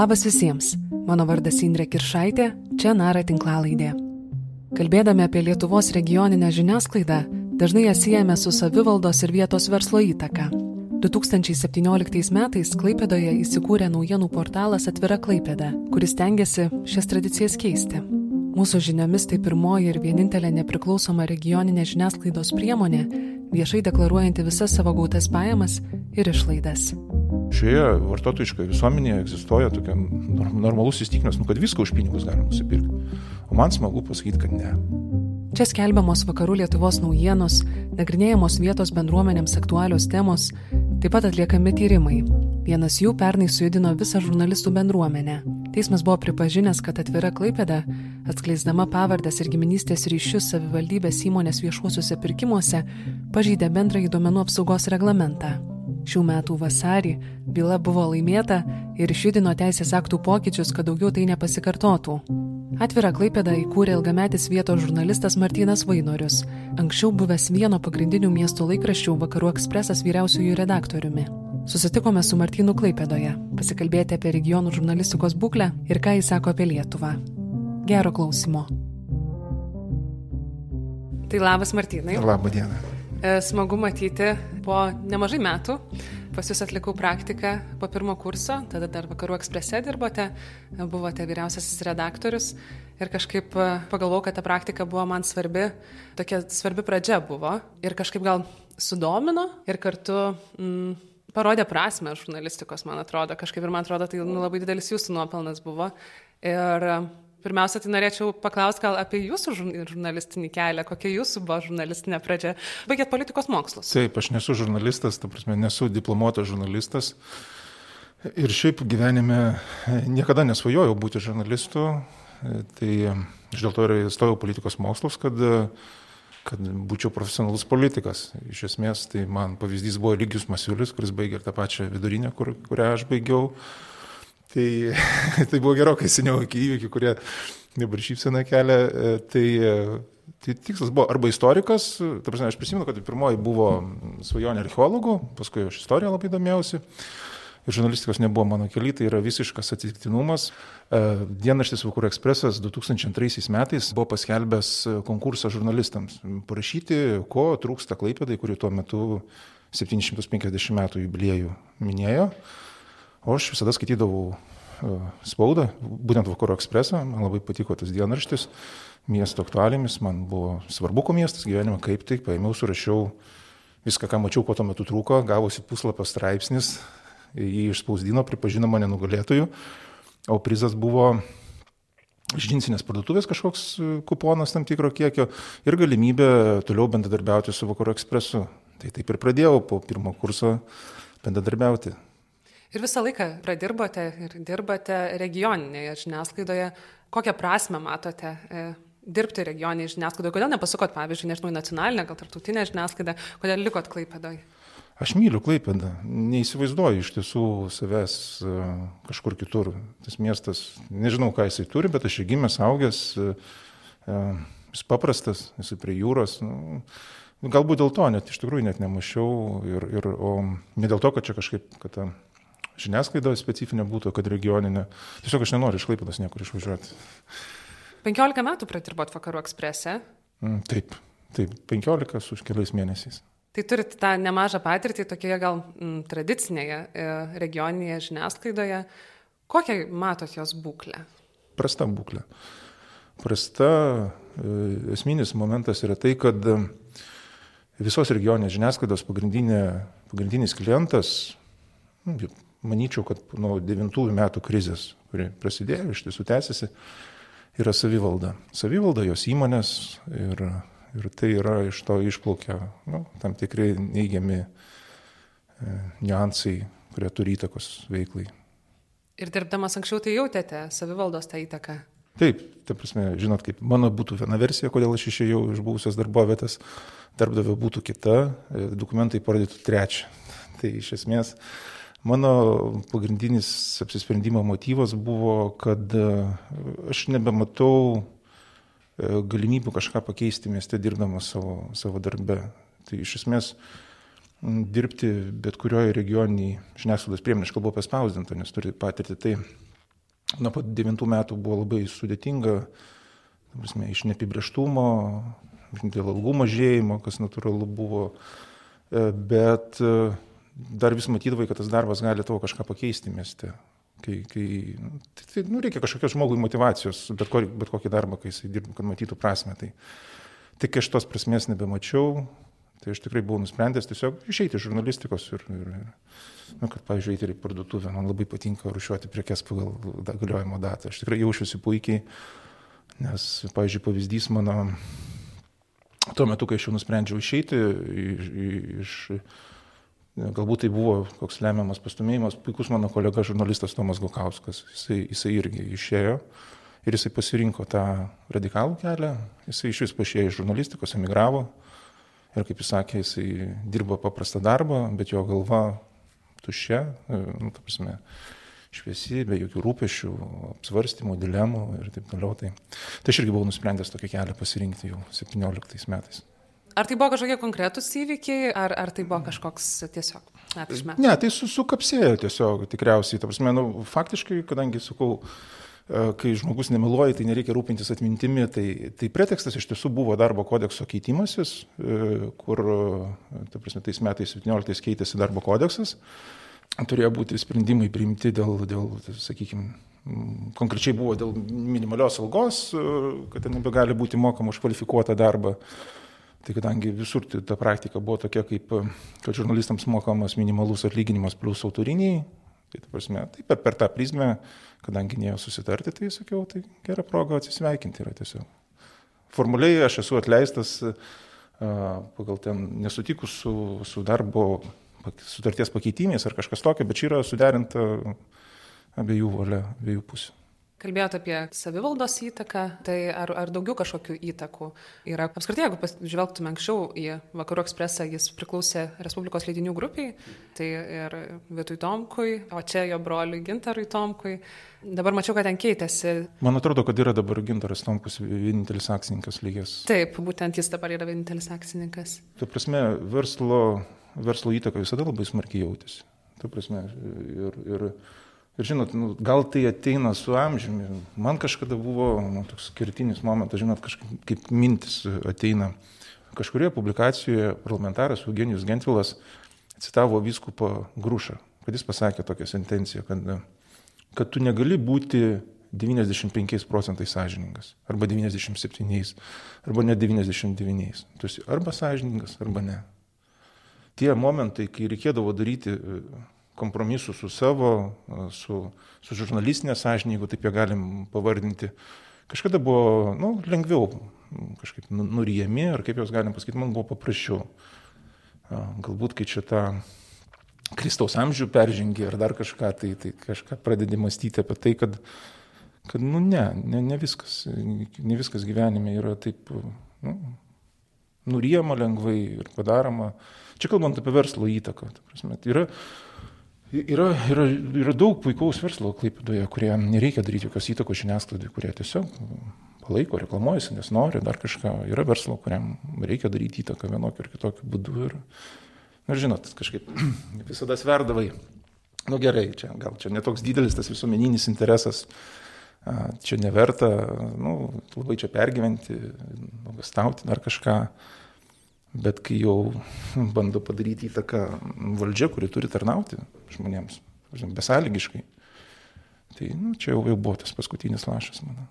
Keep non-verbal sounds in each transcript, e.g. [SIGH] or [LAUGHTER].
Labas visiems, mano vardas Indrė Kiršaitė, čia Nara tinklalaidė. Kalbėdami apie Lietuvos regioninę žiniasklaidą, dažnai ją siejame su savivaldos ir vietos verslo įtaka. 2017 metais Klaipėdoje įsikūrė naujienų portalas Atvira Klaipėda, kuris tengiasi šias tradicijas keisti. Mūsų žiniomis tai pirmoji ir vienintelė nepriklausoma regioninė žiniasklaidos priemonė, viešai deklaruojanti visas savo gautas pajamas ir išlaidas. Šioje vartotojiškoje visuomenėje egzistuoja tokia normalus įstikinimas, nu, kad viską už pinigus galima nusipirkti. O man smagu pasakyti, kad ne. Čia skelbiamos vakarų Lietuvos naujienos, nagrinėjamos vietos bendruomenėms aktualios temos, taip pat atliekami tyrimai. Vienas jų pernai sujudino visą žurnalistų bendruomenę. Teismas buvo pripažinęs, kad atvira Klaipėda, atskleisdama pavardės ir giminystės ryšius savivaldybės įmonės viešuosiuose pirkimuose, pažeidė bendrąjį duomenų apsaugos reglamentą. Šių metų vasarį byla buvo laimėta ir išjudino teisės aktų pokyčius, kad daugiau tai nepasikartotų. Atvirą Klaipėdą įkūrė ilgametis vietos žurnalistas Martynas Vainorius, anksčiau buvęs vieno pagrindinių miesto laikraščių Vakarų ekspresas vyriausiųjų redaktoriumi. Susitikome su Martynu Klaipėdoje, pasikalbėti apie regionų žurnalistikos būklę ir ką jis sako apie Lietuvą. Gero klausimo. Tai labas Martynai. Labą dieną. E, smagu matyti po nemažai metų. Pas jūs atlikau praktiką po pirmo kurso, tada dar Vakarų eksprese dirbote, buvote vyriausiasis redaktorius. Ir kažkaip e, pagalvojau, kad ta praktika buvo man svarbi, tokia svarbi pradžia buvo. Ir kažkaip gal sudomino ir kartu mm, parodė prasme žurnalistikos, man atrodo, kažkaip ir man atrodo, tai nu, labai didelis jūsų nuopelnas buvo. Ir Pirmiausia, tai norėčiau paklausti gal apie jūsų žurnalistinį kelią, kokia jūsų buvo žurnalistinė pradžia. Baigėt politikos mokslus. Taip, aš nesu žurnalistas, ta prasme, nesu diplomuotas žurnalistas. Ir šiaip gyvenime niekada nesvajojau būti žurnalistu. Tai aš dėl to ir įstojau politikos mokslus, kad, kad būčiau profesionalus politikas. Iš esmės, tai man pavyzdys buvo Lygius Masiulis, kuris baigė ir tą pačią vidurinę, kur, kurią aš baigiau. Tai, [LAUGHS] tai buvo gerokai seniau iki įvykių, kurie dabar šypsena kelia. E, tai, e, tai tikslas buvo arba istorikas, ta prasme, aš prisimenu, kad pirmoji buvo svajonė archeologų, paskui aš istoriją labai domėjausi. Ir žurnalistikos nebuvo mano keli, tai yra visiškas atsitiktinumas. E, dienraštis Vakarų ekspresas 2002 metais buvo paskelbęs konkursą žurnalistams parašyti, ko trūksta Klaipėdai, kuri tuo metu 750 metų jubiliejų minėjo. O aš visada skaitydavau e, spaudą, būtent Vakarų ekspresą, man labai patiko tas dienraštis, miesto aktualijomis, man buvo svarbu, ko miestas gyvenime, kaip tai, paėmiau, surašiau viską, ką mačiau, ko tuo metu trūko, gavosi puslapio straipsnis, jį išspausdino, pripažino mane nugalėtojų, o prizas buvo iš džinsinės parduotuvės kažkoks e, kuponas tam tikro kiekio ir galimybė toliau bendradarbiauti su Vakarų ekspresu. Tai taip ir pradėjau po pirmo kurso bendradarbiauti. Ir visą laiką pradirbote ir dirbate regioninėje žiniasklaidoje. Kokią prasme matote e, dirbti regioninėje žiniasklaidoje? Kodėl nepasukot, pavyzdžiui, nežinau, nacionalinę, gal tarptautinę žiniasklaidą, kodėl likot Klaipėdoje? Aš myliu Klaipėdą, neįsivaizduoju iš tiesų savęs e, kažkur kitur. Tas miestas, nežinau, ką jisai turi, bet aš čia gimęs, augęs, e, jis paprastas, jisai prie jūros. Nu, galbūt dėl to net iš tikrųjų net nemačiau, ir, ir, o ne dėl to, kad čia kažkaip, kad ta žiniasklaida specifinė būtų, kad regioninė. Tiesiog aš nenoriu iš Klaipėdos niekur išvažiuoti. 15 metų pradirbot vakarų eksprese? Mm, taip, taip, 15 su keliais mėnesiais. Tai turite tą nemažą patirtį tokioje gal m, mm, tradicinėje e, regioninėje žiniasklaidoje. Kokią matot jos būklę? Prasta būklė. Prasta e, esminis momentas yra tai, kad e, visos regioninės žiniasklaidos pagrindinis klientas, manyčiau, kad nuo 9 metų krizės, kuri prasidėjo, iš tiesų tęsiasi, yra savivalda. Savivalda, jos įmonės ir, ir tai yra iš to išplaukia nu, tam tikrai neigiami e, niuansai, kurie turi įtakos veiklai. Ir dirbdamas anksčiau tai jautėte savivaldos tą įtaką? Taip, ta prasme, žinot, kaip mano būtų viena versija, kodėl aš išėjau iš buvusios darbovietės, darbdavio būtų kita, e, dokumentai parodytų trečią. [LAUGHS] Tai iš esmės Mano pagrindinis apsisprendimo motyvas buvo, kad e, aš nebematau e, galimybių kažką pakeisti mieste dirbdamas savo, savo darbę. Tai iš esmės dirbti bet kurioje regioniniai žiniasklaidos priemonė, aš kalbu apie spausdintą, nes turi patirti tai nuo pat devintų metų buvo labai sudėtinga, prasme, iš neapibrieštumo, dėl algų mažėjimo, kas natūralu buvo, e, bet e, dar vis matydavai, kad tas darbas gali tavo kažką pakeisti mieste. Kai, kai, tai, tai nu, reikia kažkokios žmogui motivacijos, bet, ko, bet kokį darbą, kai jisai dirba, kad matytų prasme. Tai, tai kai aš tos prasmės nebemačiau, tai aš tikrai buvau nusprendęs tiesiog išeiti iš žurnalistikos ir, ir, ir nu, kad, pavyzdžiui, eiti į parduotuvę, man labai patinka rušiuoti prekes pagal galiojimo datą. Aš tikrai jaučiuosi puikiai, nes, pavyzdžiui, pavyzdys mano, tuo metu, kai aš jau nusprendžiau išeiti iš, iš Galbūt tai buvo koks lemiamas pastumėjimas. Puikus mano kolega žurnalistas Tomas Gukauskas. Jisai, jisai irgi išėjo ir jisai pasirinko tą radikalų kelią. Jisai iš vis pašėjo iš žurnalistikos, emigravo. Ir kaip jis sakė, jisai dirbo paprastą darbą, bet jo galva tuščia, nu, ta prasme, šviesi, be jokių rūpešių, apsvarstymų, dilemų ir taip toliau. Tai, tai aš irgi buvau nusprendęs tokį kelią pasirinkti jau 17 metais. Ar tai buvo kažkokie konkretūs įvykiai, ar, ar tai buvo kažkoks tiesiog metai? Ne, tai su, sukapsėjo tiesiog tikriausiai. Ta prasme, nu, faktiškai, kadangi sakau, e, kai žmogus nemeluoja, tai nereikia rūpintis atmintimi, tai, tai pretekstas iš tiesų buvo darbo kodekso keitimasis, e, kur, ta prasme, tais metais 17 keitėsi darbo kodeksas, turėjo būti sprendimai priimti dėl, dėl sakykime, konkrečiai buvo dėl minimalios algos, e, kad nebegali būti mokama už kvalifikuotą darbą. Tai kadangi visur ta praktika buvo tokia, kaip, kad žurnalistams mokamas minimalus atlyginimas plus autoriniai, tai ta prasme, tai per, per tą prizmę, kadangi neėjo susitarti, tai sakiau, tai gera proga atsisveikinti yra tiesiog. Formaliai aš esu atleistas pagal ten nesutikus su, su darbo sutarties pakeitimais ar kažkas tokio, bet čia yra suderinta abiejų valia, abiejų pusių. Kalbėjote apie savivaldos įtaką, tai ar, ar daugiau kažkokių įtakų yra? Apskritai, jeigu žvelgtume anksčiau į Vakarų ekspresą, jis priklausė Respublikos leidinių grupiai, tai ir Vietui Tomkui, o čia jo broliui Gintarui Tomkui. Dabar mačiau, kad ten keitėsi. Man atrodo, kad yra dabar Gintaras Tomkus vienintelis akcininkas lygės. Taip, būtent jis dabar yra vienintelis akcininkas. Tai prasme, verslo, verslo įtaka visada labai smarkiai jautėsi. Tai prasme, ir, ir Ir žinot, nu, gal tai ateina su amžiumi. Man kažkada buvo nu, toks skirtinis momentas, žinot, kažkaip kaip mintis ateina. Kažkurioje publikacijoje parlamentaras Eugenijus Gentvilas citavo vyskupo Grušą, kad jis pasakė tokią sentenciją, kad, kad tu negali būti 95 procentais sąžiningas, arba 97, arba net 99. Tu esi arba sąžiningas, arba ne. Tie momentai, kai reikėdavo daryti kompromisų su savo, su, su žurnalistinė sąžinė, jeigu taip ją galim pavardinti, kažkada buvo nu, lengviau kažkaip nu, nurijami, ar kaip jos galim pasakyti, man buvo paprasčiau. Galbūt, kai čia tą Kristaus amžių peržengi ar dar kažką, tai, tai kažką pradedi mąstyti apie tai, kad, kad nu ne, ne, ne, viskas, ne viskas gyvenime yra taip nu, nurijama lengvai ir padaroma. Čia kalbant apie verslo įtaką. Prasme, tai yra Yra, yra, yra daug puikaus verslo Klaipėdoje, kurie nereikia daryti jokios įtakos žiniasklaidai, kurie tiesiog palaiko, reklamuojasi, nes nori dar kažką. Yra verslo, kuriam reikia daryti įtaką vienokiu ar kitokiu būdu. Ir, ir žinot, kažkaip [CLEARS THROAT] visada sverdavai. Nu gerai, čia, gal čia netoks didelis tas visuomeninis interesas, čia neverta, nu, labai čia pergyventi, nuogastauti dar kažką. Bet kai jau bando padaryti įtaką valdžia, kuri turi tarnauti žmonėms, besąlygiškai, tai nu, čia jau, jau buvo tas paskutinis lašas, manau.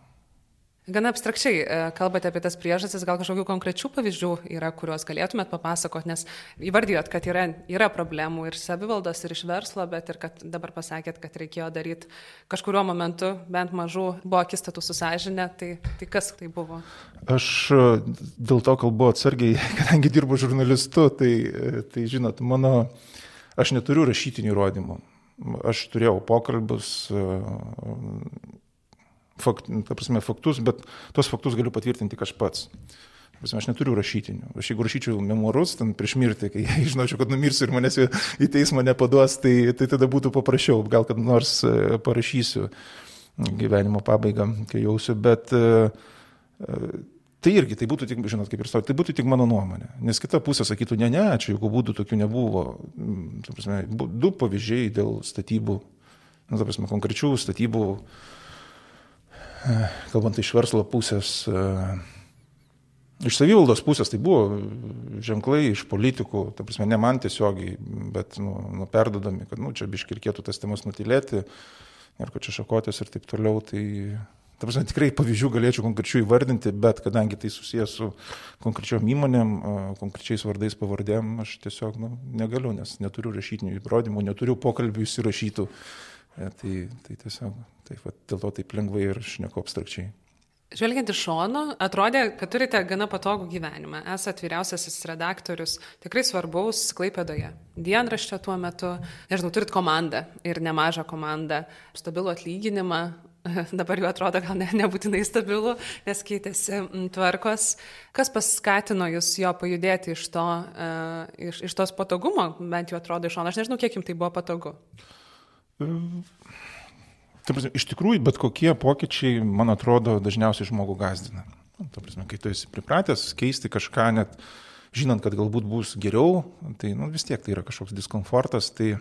Gana abstrakčiai e, kalbate apie tas priežastis, gal kažkokių konkrečių pavyzdžių yra, kuriuos galėtumėt papasakot, nes įvardijot, kad yra, yra problemų ir savivaldos, ir iš verslo, bet ir kad dabar pasakėt, kad reikėjo daryti kažkurio momentu bent mažų buvo akistatų su sąžinė, tai, tai kas tai buvo? Aš e, dėl to kalbu atsargiai, [LAUGHS] kadangi dirbu žurnalistu, tai, e, tai žinot, mano, aš neturiu rašytinių įrodymų. Aš turėjau pokalbius fakt, ta prasme, faktus, bet tuos faktus galiu patvirtinti tik aš pats. Prasme, aš neturiu rašytinių. Aš jeigu rašyčiau memoarus, ten prieš mirtį, kai [LAUGHS] žinočiau, kad numirsiu ir manęs į teismą nepaduos, tai, tai tada būtų paprasčiau, gal kad nors e, parašysiu gyvenimo pabaigą, kai jausiu, bet e, e, tai irgi, tai būtų tik, žinot, kaip ir savo, tai būtų tik mano nuomonė. Nes kita pusė sakytų, ne, ne, čia jokių būdų tokių nebuvo. Prasme, du pavyzdžiai dėl statybų, nu, prasme, konkrečių statybų kalbant iš verslo pusės, Iš savivaldos pusės tai buvo ženklai iš politikų, ta prasme, ne man tiesiogiai, bet nu, nu, perdodami, kad nu, čia biški reikėtų tas temas nutilėti ir kad čia šakotės ir taip toliau. Tai, ta prasme, tikrai pavyzdžių galėčiau konkrečių įvardinti, bet kadangi tai susijęs su konkrečiom įmonėm, konkrečiais vardais, pavardėm, aš tiesiog nu, negaliu, nes neturiu rašytinių įrodymų, neturiu pokalbių įsirašytų. E, tai, tai tiesiog taip, va, dėl to taip lengvai ir šneku abstrakčiai. Žvelgiant iš šono, atrodė, kad turite gana patogų gyvenimą. Esat vyriausiasis redaktorius, tikrai svarbaus Klaipėdoje. Dienraštė tuo metu, nežinau, turit komandą ir nemažą komandą, stabilų atlyginimą, [LAUGHS] dabar jau atrodo gal ne, nebūtinai stabilų, nes keitėsi tvarkos. Kas paskatino jūs jo pajudėti iš, to, uh, iš, iš tos patogumo, bent jau atrodo iš šono. Aš nežinau, kiek jums tai buvo patogu. Mm prasme, iš tikrųjų, bet kokie pokyčiai, man atrodo, dažniausiai žmogų gazdina. Nu, ta prasme, kai tu esi pripratęs keisti kažką net, žinant, kad galbūt bus geriau, tai nu, vis tiek tai yra kažkoks diskomfortas. Tai,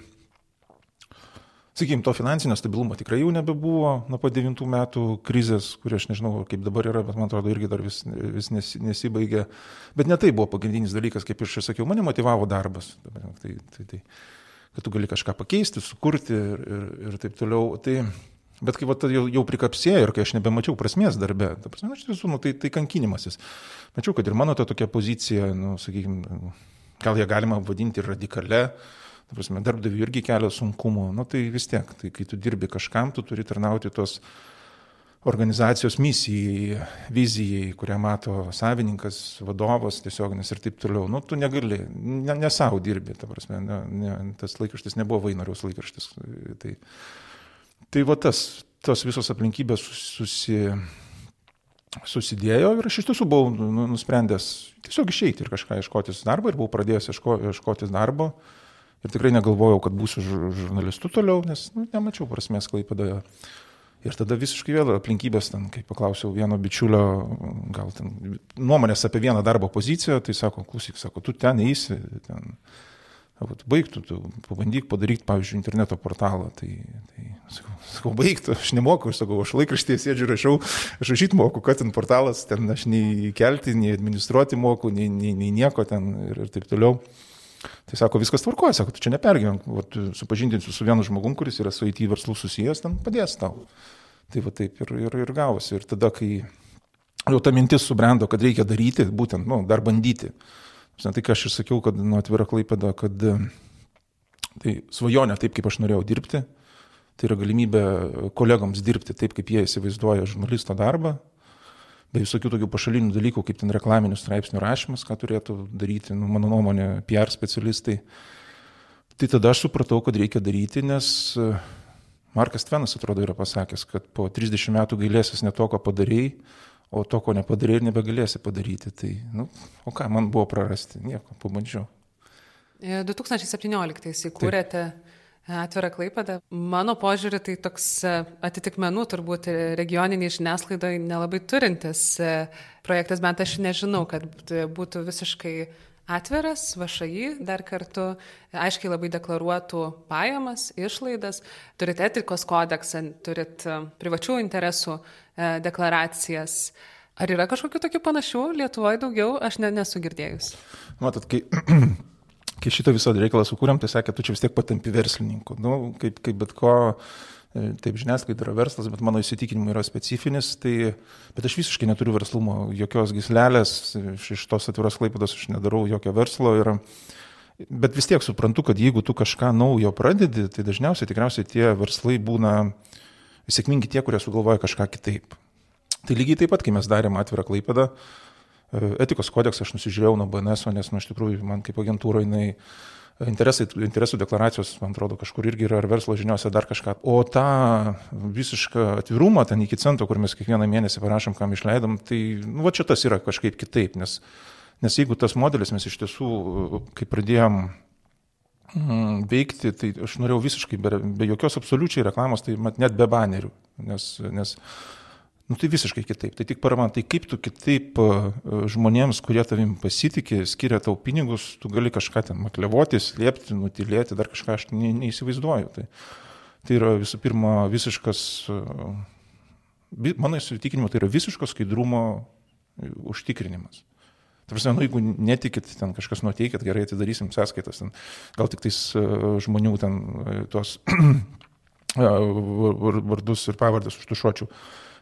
sakykime, to finansinio stabilumo tikrai jau nebebuvo nuo pat 9 metų krizės, kuri aš nežinau, kaip dabar yra, bet man atrodo irgi dar vis, vis nes, nesibaigė. Bet ne tai buvo pagrindinis dalykas, kaip ir aš sakiau, mane motivavo darbas. Tai, tai, tai, kad tu gali kažką pakeisti, sukurti ir, ir, ir taip toliau. Tai, Bet kai vat, jau, jau prikapsėjo ir kai aš nebemačiau prasmės darbe, ta prasme, aš tiesų, nu, tai, tai kankinimasis. Mačiau, kad ir mano ta tokia pozicija, nu, sakykime, gal ją galima vadinti radikale, ta prasme, darbdavių irgi kelia sunkumų, nu, tai vis tiek, tai kai tu dirbi kažkam, tu turi tarnauti tos organizacijos misijai, vizijai, kurią mato savininkas, vadovas tiesioginis ir taip toliau. Nu, tu negali, ne, ne savo dirbi, ta prasme, ne, ne, tas laikraštis nebuvo Vainariaus laikraštis. Tai, Tai va tas, tos visos aplinkybės susi, susidėjo ir aš iš tiesų buvau nu, nu, nusprendęs tiesiog išeiti ir kažką ieškotis darbo ir buvau pradėjęs ieško, ieškotis darbo. Ir tikrai negalvojau, kad būsiu žurnalistu toliau, nes nu, nemačiau prasmės klaipėdoje. Ir tada visiškai vėl aplinkybės, ten, kai paklausiau vieno bičiulio, gal ten nuomonės apie vieną darbo poziciją, tai sako, klausyk, sako, tu ten eisi, ten Vat, baigtų, tu pabandyk padaryti, pavyzdžiui, interneto portalą. Tai, tai sakau, sakau, baigtų, aš nemoku, aš sakau, aš laikraštėje sėdžiu, rašau, aš rašyti moku, kad ten portalas, ten aš nei kelti, nei administruoti moku, nei, nei, nei nieko ten ir, ir taip toliau. Tai sako, viskas tvarkoja, sako, tu čia nepergyvenk, supažindinsiu su vienu žmogum, kuris yra su IT verslu susijęs, ten padės tau. Tai va taip ir, ir, ir gavosi. Ir tada, kai jau ta mintis subrendo, kad reikia daryti, būtent, nu, dar bandyti Tai ką aš ir sakiau, kad nu, atvira klaipėda, kad tai svajonė taip, kaip aš norėjau dirbti, tai yra galimybė kolegoms dirbti taip, kaip jie įsivaizduoja žurnalisto darbą, be visokių tokių pašalinių dalykų, kaip ten reklaminių straipsnių rašymas, ką turėtų daryti, nu, mano nuomonė, PR specialistai. Tai tada aš supratau, kad reikia daryti, nes Markas Tvenas atrodo yra pasakęs, kad po 30 metų gailėsis ne to, ką padarėjai, o to, ko nepadarė ir nebegalėsi padaryti. Tai, nu, o ką man buvo prarasti, nieko, pabandžiau. 2017 e, įkūrėte atvirą klaipadą. Mano požiūrį tai toks e, atitikmenų turbūt regioniniai žiniasklaidoje nelabai turintis e, projektas, bent aš nežinau, kad būtų visiškai atviras, vašai dar kartu aiškiai labai deklaruotų pajamas, išlaidas, turit etikos kodeksą, turit privačių interesų E, deklaracijas. Ar yra kažkokių tokių panašių Lietuvoje daugiau? Aš ne, nesu girdėjus. Matot, kai, [CLEARS THROAT] kai šitą visą reikalą sukūrėm, tai sakė, tu čia vis tiek patampi verslininku. Nu, kaip, kaip bet ko, e, taip žiniasklaida yra verslas, bet mano įsitikinimu yra specifinis, tai, bet aš visiškai neturiu verslumo, jokios gislelės, iš tos atviros klaipados aš nedarau jokio verslo. Ir, bet vis tiek suprantu, kad jeigu tu kažką naujo pradedi, tai dažniausiai tikriausiai tie verslai būna uh, sėkmingi tie, kurie sugalvoja kažką kitaip. Tai lygiai taip pat, kai mes darėm atvirą klaipadą, e, etikos kodeksą aš nusižiūrėjau nuo BNS, nes, nu, iš tikrųjų, man kaip agentūra jinai interesai, interesų deklaracijos, man atrodo, kažkur irgi yra ar verslo žiniuose dar kažką. O tą visišką atvirumą ten iki cento, kur mes kiekvieną mėnesį parašom, kam išleidom, tai, nu, va čia tas yra kažkaip kitaip, nes, nes jeigu tas modelis mes iš tiesų, kai pradėjom Mm, veikti, tai aš norėjau visiškai be, be jokios absoliučiai reklamos, tai mat, net be banerių, nes, nes nu, tai visiškai kitaip. Tai tik parama, tai kaip tu kitaip žmonėms, kurie tavim pasitikė, skiria tau pinigus, tu gali kažką ten maklevoti, slėpti, nutilėti, dar kažką aš ne, neįsivaizduoju. Tai, tai yra visų pirma visiškas Mano įsitikinimu, tai yra visiško skaidrumo užtikrinimas. Ta prasme, nu, jeigu netikit, ten kažkas nuteikit, gerai atidarysim sąskaitas, ten, gal tik tais žmonių ten tuos [CLEARS THROAT] vardus ir pavardės užtušuočiau.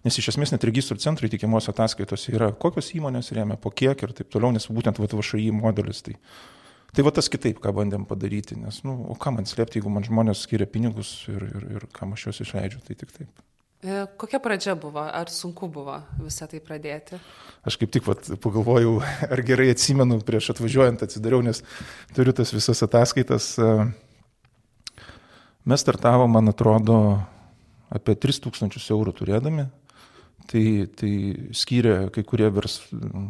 Nes iš esmės net registrų centrai teikiamos ataskaitos yra, kokios įmonės rėmė, po kiek ir taip toliau, nes būtent VŠI modelis. Tai, tai va tas kitaip, ką bandėm padaryti, nes, nu, o ką man slėpti, jeigu man žmonės skiria pinigus ir, ir, ir kam aš juos išleidžiu, tai tik taip. E, kokia pradžia buvo? Ar sunku buvo visą tai pradėti? Aš kaip tik vat, pagalvojau, [LAUGHS] ar gerai atsimenu prieš atvažiuojant atsidariau, nes turiu tas visas ataskaitas. E, mes startavom, man atrodo, apie 3000 eurų turėdami. Tai, tai skyrė kai kurie, vers,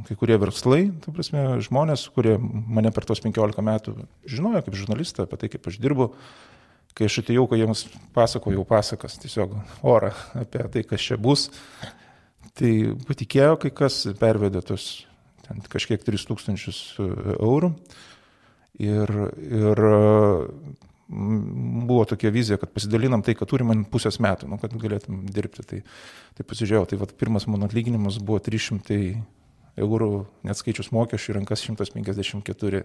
kai kurie verslai, ta prasme, žmonės, kurie mane per tos 15 metų žinojo kaip žurnalistą, apie tai, kaip aš dirbu kai aš atėjau, kai jiems pasakojau pasakas, tiesiog orą apie tai, kas čia bus, tai patikėjo kai kas, pervedė tos kažkiek 3000 e, eurų. Ir, ir buvo tokia vizija, kad pasidalinam tai, kad turim pusės metų, nu, kad galėtum dirbti. Tai, tai pasižiūrėjau, tai vat, pirmas mano atlyginimas buvo 300 eurų, net skaičius mokesčių, rankas 154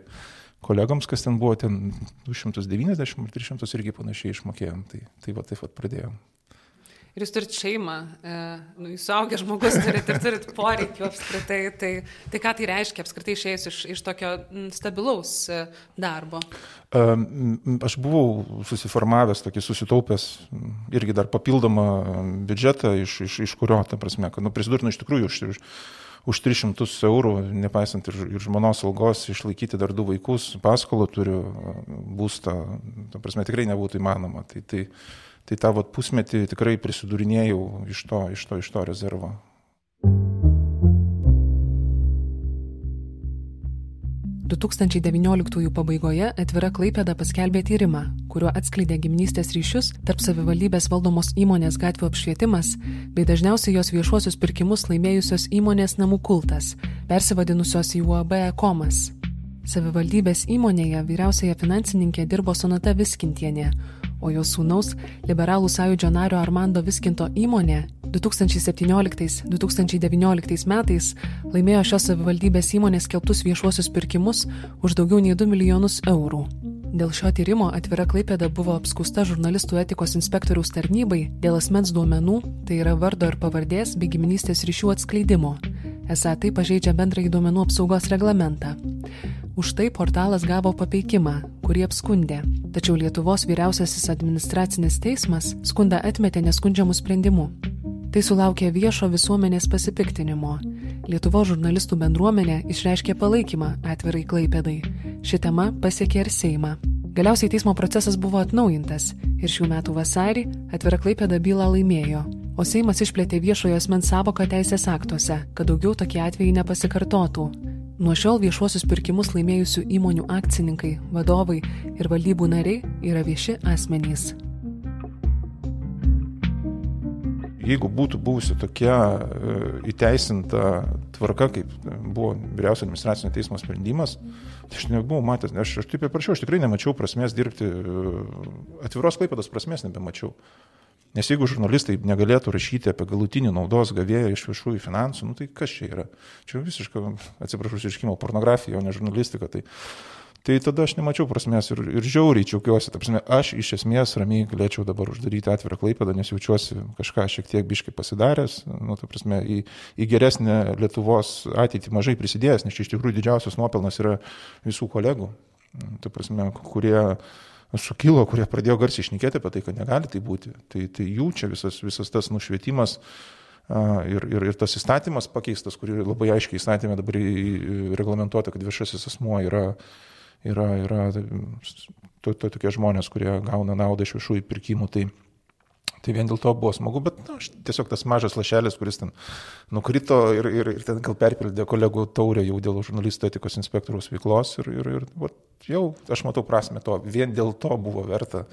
kolegoms, kas ten buvo, ten 290 ar 300 irgi panašiai išmokėjom. Tai, tai va taip pat pradėjom. Ir jūs turite šeimą, e, nu, jūs suaugęs žmogus turite ir turite poreikių apskritai. Tai, tai ką tai reiškia apskritai išėjus iš, iš tokio stabilaus e, darbo? Aš buvau susiformavęs, tokį susitaupęs irgi dar papildomą biudžetą, iš, iš, iš kurio, ta prasme, kad nu, prisidurti, nu, iš tikrųjų, už, už 300 eurų, nepaisant ir, ir žmonos algos, išlaikyti dar du vaikus, paskolą turiu, būstą, ta prasme, tikrai nebūtų įmanoma. Tai, tai, tai tą vat, pusmetį tikrai prisidūrinėjau iš to, iš to, iš to rezervo. 2019 pabaigoje atvira Klaipėda paskelbė tyrimą, kuriuo atskleidė giminystės ryšius tarp savivaldybės valdomos įmonės gatvių apšvietimas bei dažniausiai jos viešuosius pirkimus laimėjusios įmonės namų kultas, persivadinusios į UAB Komas. Savivaldybės įmonėje vyriausiaja finansininkė dirbo Sonata Viskintienė, o jos sūnaus liberalų sąjūdžio nario Armando Viskinto įmonė 2017-2019 metais laimėjo šios savivaldybės įmonės keltus viešuosius pirkimus už daugiau nei 2 milijonus eurų. Dėl šio tyrimo atvira Klaipėda buvo apskusta žurnalistų etikos inspektoriaus tarnybai dėl asmens duomenų, tai yra vardo ir pavardės bei giminystės ryšių atskleidimo. Esą tai pažeidžia bendrąjį duomenų apsaugos reglamentą. Už tai portalas gavo papeikimą, kurį apskundė, tačiau Lietuvos vyriausiasis administracinis teismas skundą atmetė neskundžiamų sprendimų. Tai sulaukė viešo visuomenės pasipiktinimo. Lietuvos žurnalistų bendruomenė išreiškė palaikymą atvirai klaipėdai. Ši tema pasiekė ir Seimą. Galiausiai teismo procesas buvo atnaujintas ir šių metų vasarį atvira klaipėda bylą laimėjo, o Seimas išplėtė viešojo asmens savoką teisės aktuose, kad daugiau tokie atvejai nepasikartotų. Nuo šiol viešuosius pirkimus laimėjusių įmonių akcininkai, vadovai ir valdybų nariai yra vieši asmenys. jeigu būtų buvusi tokia e, įteisinta tvarka, kaip buvo vyriausio administracinio teismo sprendimas, tai aš nebuvau matęs, aš, aš taip ir prašiau, aš tikrai nemačiau prasmės dirbti, e, atviros klaipados prasmės nebemačiau. Nes jeigu žurnalistai negalėtų rašyti apie galutinį naudos gavėją iš viešųjų finansų, nu tai kas čia yra? Čia visiškai, atsiprašau, iškimo pornografija, o ne žurnalistika. Tai Tai tada aš nemačiau prasmės ir, ir žiauriai čiaukiuosi. Prasme, aš iš esmės ramiai galėčiau dabar uždaryti atvirą klaipėdą, nes jaučiuosi kažką šiek tiek biškai pasidaręs, nu, ta prasme, į, į geresnę Lietuvos ateitį mažai prisidėjęs, nes iš tikrųjų didžiausias nuopelnas yra visų kolegų, ta prasme, kurie sukilo, kurie pradėjo garsiai išnekėti apie tai, kad negali tai būti. Tai, tai jų čia visas, visas tas nušvietimas. Ir, ir, ir tas įstatymas pakeistas, kurį labai aiškiai įstatymė dabar reglamentuota, kad viešasis asmuo yra yra, yra to, to tokie žmonės, kurie gauna naudą iš viešųjų pirkimų. Tai, tai vien dėl to buvo smagu, bet na, tiesiog tas mažas lašelis, kuris ten nukrito ir, ir, ir ten gal perpildė kolegų taurę jau dėl žurnalistų etikos inspektoriaus veiklos ir, ir, ir va, jau aš matau prasme to, vien dėl to buvo verta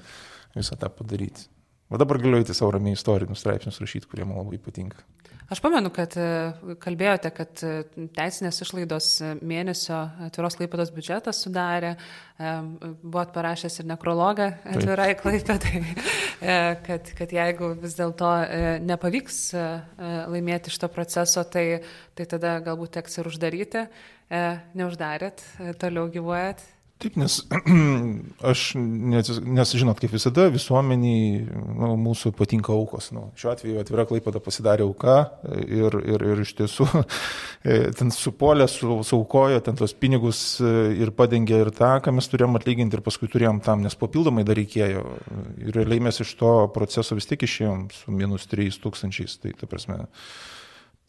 visą tą padaryti. O dabar galiu eiti savo ramiai istorinius straipsnius rašyti, kurie man labai patinka. Aš pamenu, kad e, kalbėjote, kad e, teisinės išlaidos e, mėnesio atviros klaipados biudžetas sudarė, buvot parašęs ir nekrologą atvirai klaipėdai, kad, kad jeigu vis dėlto nepavyks laimėti šito proceso, tai, tai tada galbūt teks ir uždaryti. Neuždarėt, toliau gyvuojat. Taip, nes [CLEARS THROAT] aš, nes, žinot, kaip visada, visuomeniai nu, mūsų patinka aukos. Nu, šiuo atveju atvira klaipada pasidarė auka ir, ir, ir iš tiesų [LAUGHS] e, ten supolė, su, saukojo ten tos pinigus e, ir padengė ir tą, ką mes turėjom atlyginti ir paskui turėjom tam, nes papildomai dar reikėjo. Ir realiai mes iš to proceso vis tiek išėjom su minus 3 tūkstančiais. Tai, ta prasme,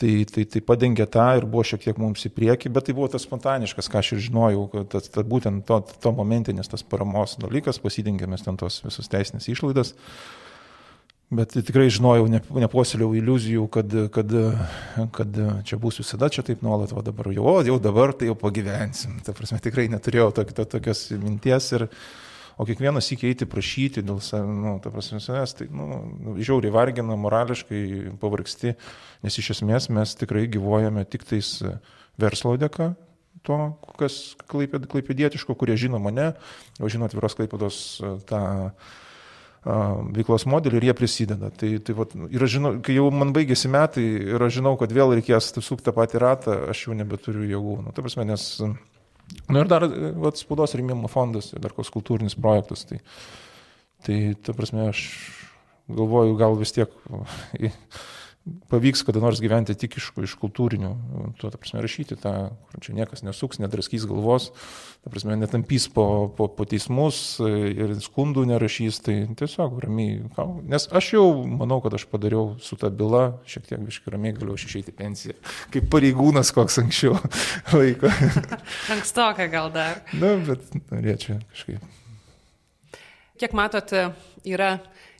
Tai, tai, tai padengė tą ir buvo šiek tiek mums į priekį, bet tai buvo tas spontaniškas, ką aš ir žinojau, kad tas, tas, būtent to, to momentinis tas paramos dalykas, pasidengėmės ten tos visus teisinės išlaidas. Bet tikrai žinojau, ne, nepuoseliau iliuzijų, kad, kad, kad čia bus visada čia taip nuolat, o dabar jau, o jau dabar tai jau pagyvensim. Ta prasme, tikrai neturėjau to, to, tokios minties ir, O kiekvienas įkeiti prašyti dėl nu, prasme, savęs, tai, nu, nu, žiauriai vargina, morališkai pavargsti, nes iš esmės mes tikrai gyvojame tik tais verslo dėka, to, kas klaipėdietiško, kurie žino mane, o žino atviros klaipėdos tą veiklos modelį ir jie prisideda. Tai, tai vat, ir aš žinau, kai jau man baigėsi metai ir aš žinau, kad vėl reikės sukti tą patį ratą, aš jau nebeturiu jėgų. Nu, ta prasme, nes Na nu ir dar vat, spaudos rėmimo fondas, dar koks kultūrinis projektas. Tai, tai ta prasme, aš galvoju, gal vis tiek pavyks kada nors gyventi tik iš, iš kultūrinių, tuo, ta prasme, rašyti tą, kur čia niekas nesuks, nedraskys galvos, ta prasme, netampys po, po, po teismus ir skundų nerašys, tai tiesiog ramiai, nes aš jau manau, kad aš padariau su ta byla, šiek tiek viškai ramiai galiu išeiti pensiją, kaip pareigūnas koks anksčiau [LAUGHS] laiko. Ankstoka gal dar. Na, bet norėčiau kažkaip. Kiek matot, yra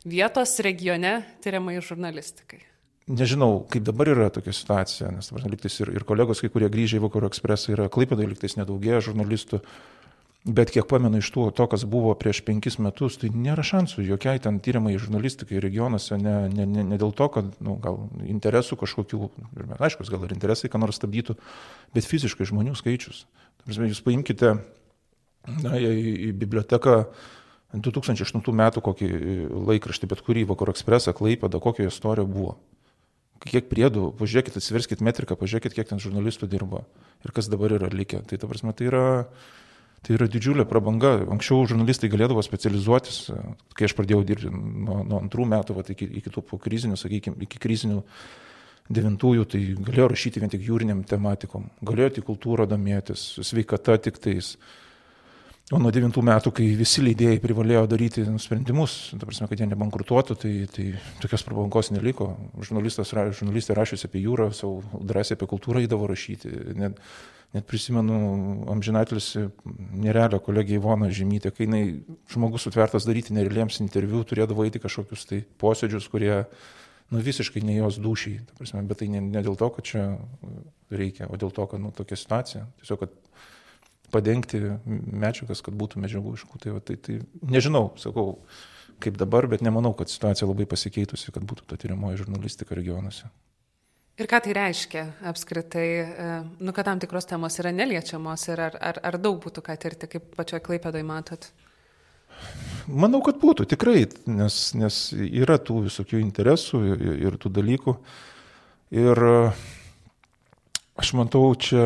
vietos regione tyriamai žurnalistikai? Nežinau, kaip dabar yra tokia situacija, nes dabar liktais ir, ir kolegos, kai kurie grįžę į Vakarų ekspresą, yra klaipėdai liktais nedaugėja žurnalistų, bet kiek pamenu iš to, to, kas buvo prieš penkis metus, tai nėra šansų jokiai ten tyrimai žurnalistikai regionuose, ne, ne, ne, ne dėl to, kad nu, gal interesų kažkokių, aišku, gal ir interesai ką nors stabdytų, bet fiziškai žmonių skaičius. Prasme, jūs paimkite na, į, į biblioteką 2008 metų kokį laikraštį, bet kurį Vakarų ekspresą, Klaipėdą, kokia istorija buvo kiek priedų, pažiūrėkit, atsiverskit metriką, pažiūrėkit, kiek ten žurnalistų dirba ir kas dabar yra likę. Tai ta prasme, tai yra, tai yra didžiulė prabanga. Anksčiau žurnalistai galėdavo specializuotis, kai aš pradėjau dirbti nuo, nuo antrų metų, va, iki, iki tų po krizinių, sakykime, iki krizinių devintųjų, tai galėjo rašyti vien tik jūriniam tematikom, galėjo tik kultūrą domėtis, sveikata tik tais. O nuo 9 metų, kai visi leidėjai privalėjo daryti sprendimus, ta prasme, kad jie nebankrutuotų, tai, tai tokios prabangos neliko. Žurnalistas, žurnalistė rašėsi apie jūrą, savo drąsiai apie kultūrą įdavo rašyti. Net, net prisimenu amžinatelis nerelio kolegija Ivona Žemytė, kai jinai žmogus sutvertas daryti nerealiems interviu, turėdavo eiti kažkokius tai posėdžius, kurie nu, visiškai ne jos dušiai. Prasme, bet tai ne, ne dėl to, kad čia reikia, o dėl to, kad nu, tokia situacija. Tiesiog, kad padengti medžiagas, kad būtų medžiagų iš kur. Tai, va, tai, tai nežinau, sakau, kaip dabar, bet nemanau, kad situacija labai pasikeitusi, kad būtų ta tyriamoji žurnalistika regionuose. Ir ką tai reiškia apskritai, e, nu, kad tam tikros temos yra neliečiamos ir ar, ar, ar daug būtų ką tirti, kaip pačioje klaipėdoje matot? Manau, kad būtų tikrai, nes, nes yra tų visokių interesų ir, ir tų dalykų. Ir uh, Aš matau čia,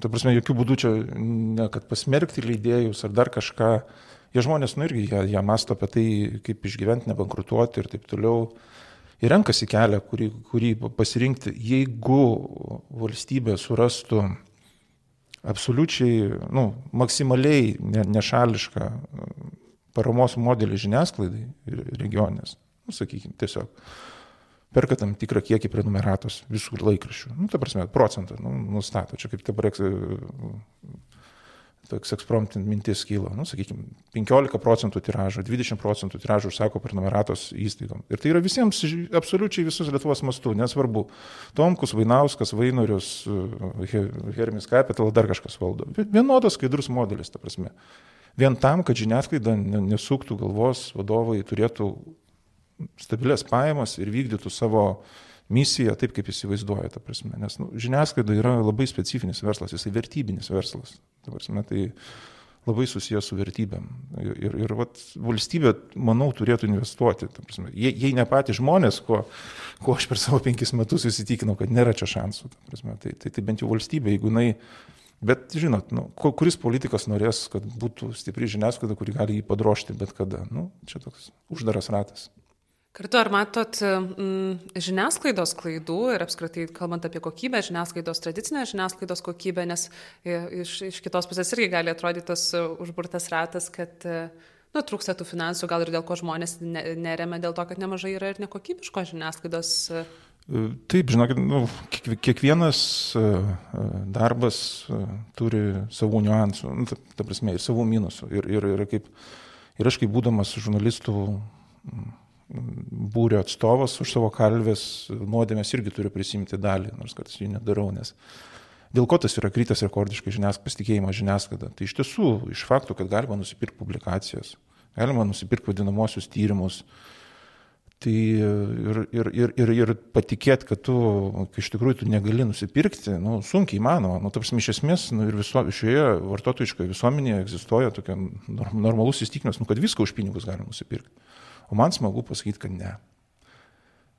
ta prasme, jokių būdų čia ne kad pasmerkti leidėjus ar dar kažką. Jie žmonės, nu irgi, jie, jie masto apie tai, kaip išgyventi, nebankrutuoti ir taip toliau. Ir renkasi kelią, kurį, kurį pasirinkti. Jeigu valstybė surastų absoliučiai, nu, maksimaliai ne, nešališką paramos modelį žiniasklaidai regionės, nu, sakykime, tiesiog perka tam tikrą kiekį prenumeratos visų laikraščių. Nu, ta prasme, procentą nu, nustato. Čia kaip dabar toks ekspromptin mintis kyla, nu, sakykime, 15 procentų tiražo, 20 procentų tiražo užsako prenumeratos įstaigom. Ir tai yra visiems, absoliučiai visus Lietuvos mastų, nesvarbu. Tomkus, Vainauskas, Vainorius, Hermis Capital, dar kažkas valdo. Vienodas skaidrus modelis, ta prasme. Vien tam, kad žiniasklaida nesuktų galvos, vadovai turėtų stabilias pajamas ir vykdytų savo misiją taip, kaip įsivaizduoja, ta prasme. Nes nu, žiniasklaida yra labai specifinis verslas, jisai vertybinis verslas. Ta prasme, tai labai susijęs su vertybėm. Ir, ir, ir vat, valstybė, manau, turėtų investuoti. Prasme, jei, jei ne patys žmonės, ko, ko aš per savo penkis metus įsitikinau, kad nėra čia šansų, prasme, tai, tai, tai bent jau valstybė, jeigu jinai... Bet žinot, nu, kuris politikas norės, kad būtų stipri žiniasklaida, kuri gali jį padrošti bet kada. Nu, čia toks uždaras ratas. Kartu ar matot mm, žiniasklaidos klaidų ir apskritai kalbant apie kokybę, žiniasklaidos tradicinę žiniasklaidos kokybę, nes iš, iš kitos pusės irgi gali atrodyti tas e, užburtas ratas, kad e, nu, trūksta tų finansų, gal ir dėl ko žmonės ne, neremia, dėl to, kad nemažai yra ir nekokybiškos žiniasklaidos. E. Taip, žinokit, nu, kiekvienas darbas turi savų niuansų, nu, ta, ta prasme, ir savų minusų. Ir, ir, ir, kaip, ir aš kaip būdamas žurnalistų būrio atstovas už savo kalvės nuodėmės irgi turiu prisimti dalį, nors kartais jų nedarau, nes dėl ko tas yra krytas rekordiškai žiniasklaidos pasitikėjimas žiniasklaida. Tai iš tiesų, iš faktų, kad galima nusipirkti publikacijas, galima nusipirkti vadinamosius tyrimus, tai ir, ir, ir, ir, ir patikėti, kad tu iš tikrųjų tu negali nusipirkti, nu, sunkiai įmanoma. Nu, tarsi, iš esmės, nu, ir viso, šioje vartotojiškoje visuomenėje egzistuoja tokia normalus įstikinimas, nu, kad viską už pinigus galima nusipirkti. O man smagu pasakyti, kad ne.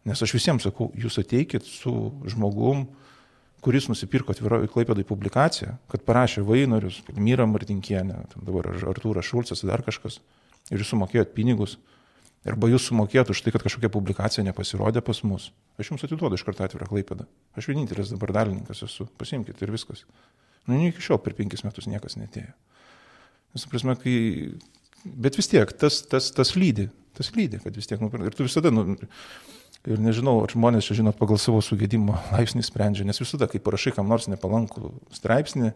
Nes aš visiems sakau, jūs ateikit su žmogum, kuris nusipirko atviroje klaipėdai publikaciją, kad parašė Vainorius, Myra Martinkienė, dabar Artūras Šulcas, dar kažkas, ir jūs sumokėjot pinigus, arba jūs sumokėjot už tai, kad kažkokia publikacija nepasirodė pas mus. Aš jums atiduodu iš karto atvirą klaipėdą. Aš vienintelis dabar dalininkas esu, pasimkite ir viskas. Nu, iki šiol per penkis metus niekas netėjo. Nes, prasme, kai... Bet vis tiek, tas, tas, tas lydi, tas lydi, kad vis tiek, nu, ir tu visada, nu, ir nežinau, ar žmonės čia, žinot, pagal savo sugėdimo [LAUGHS] laipsnį sprendžia, nes visada, kai parašai kam nors nepalankų straipsnį,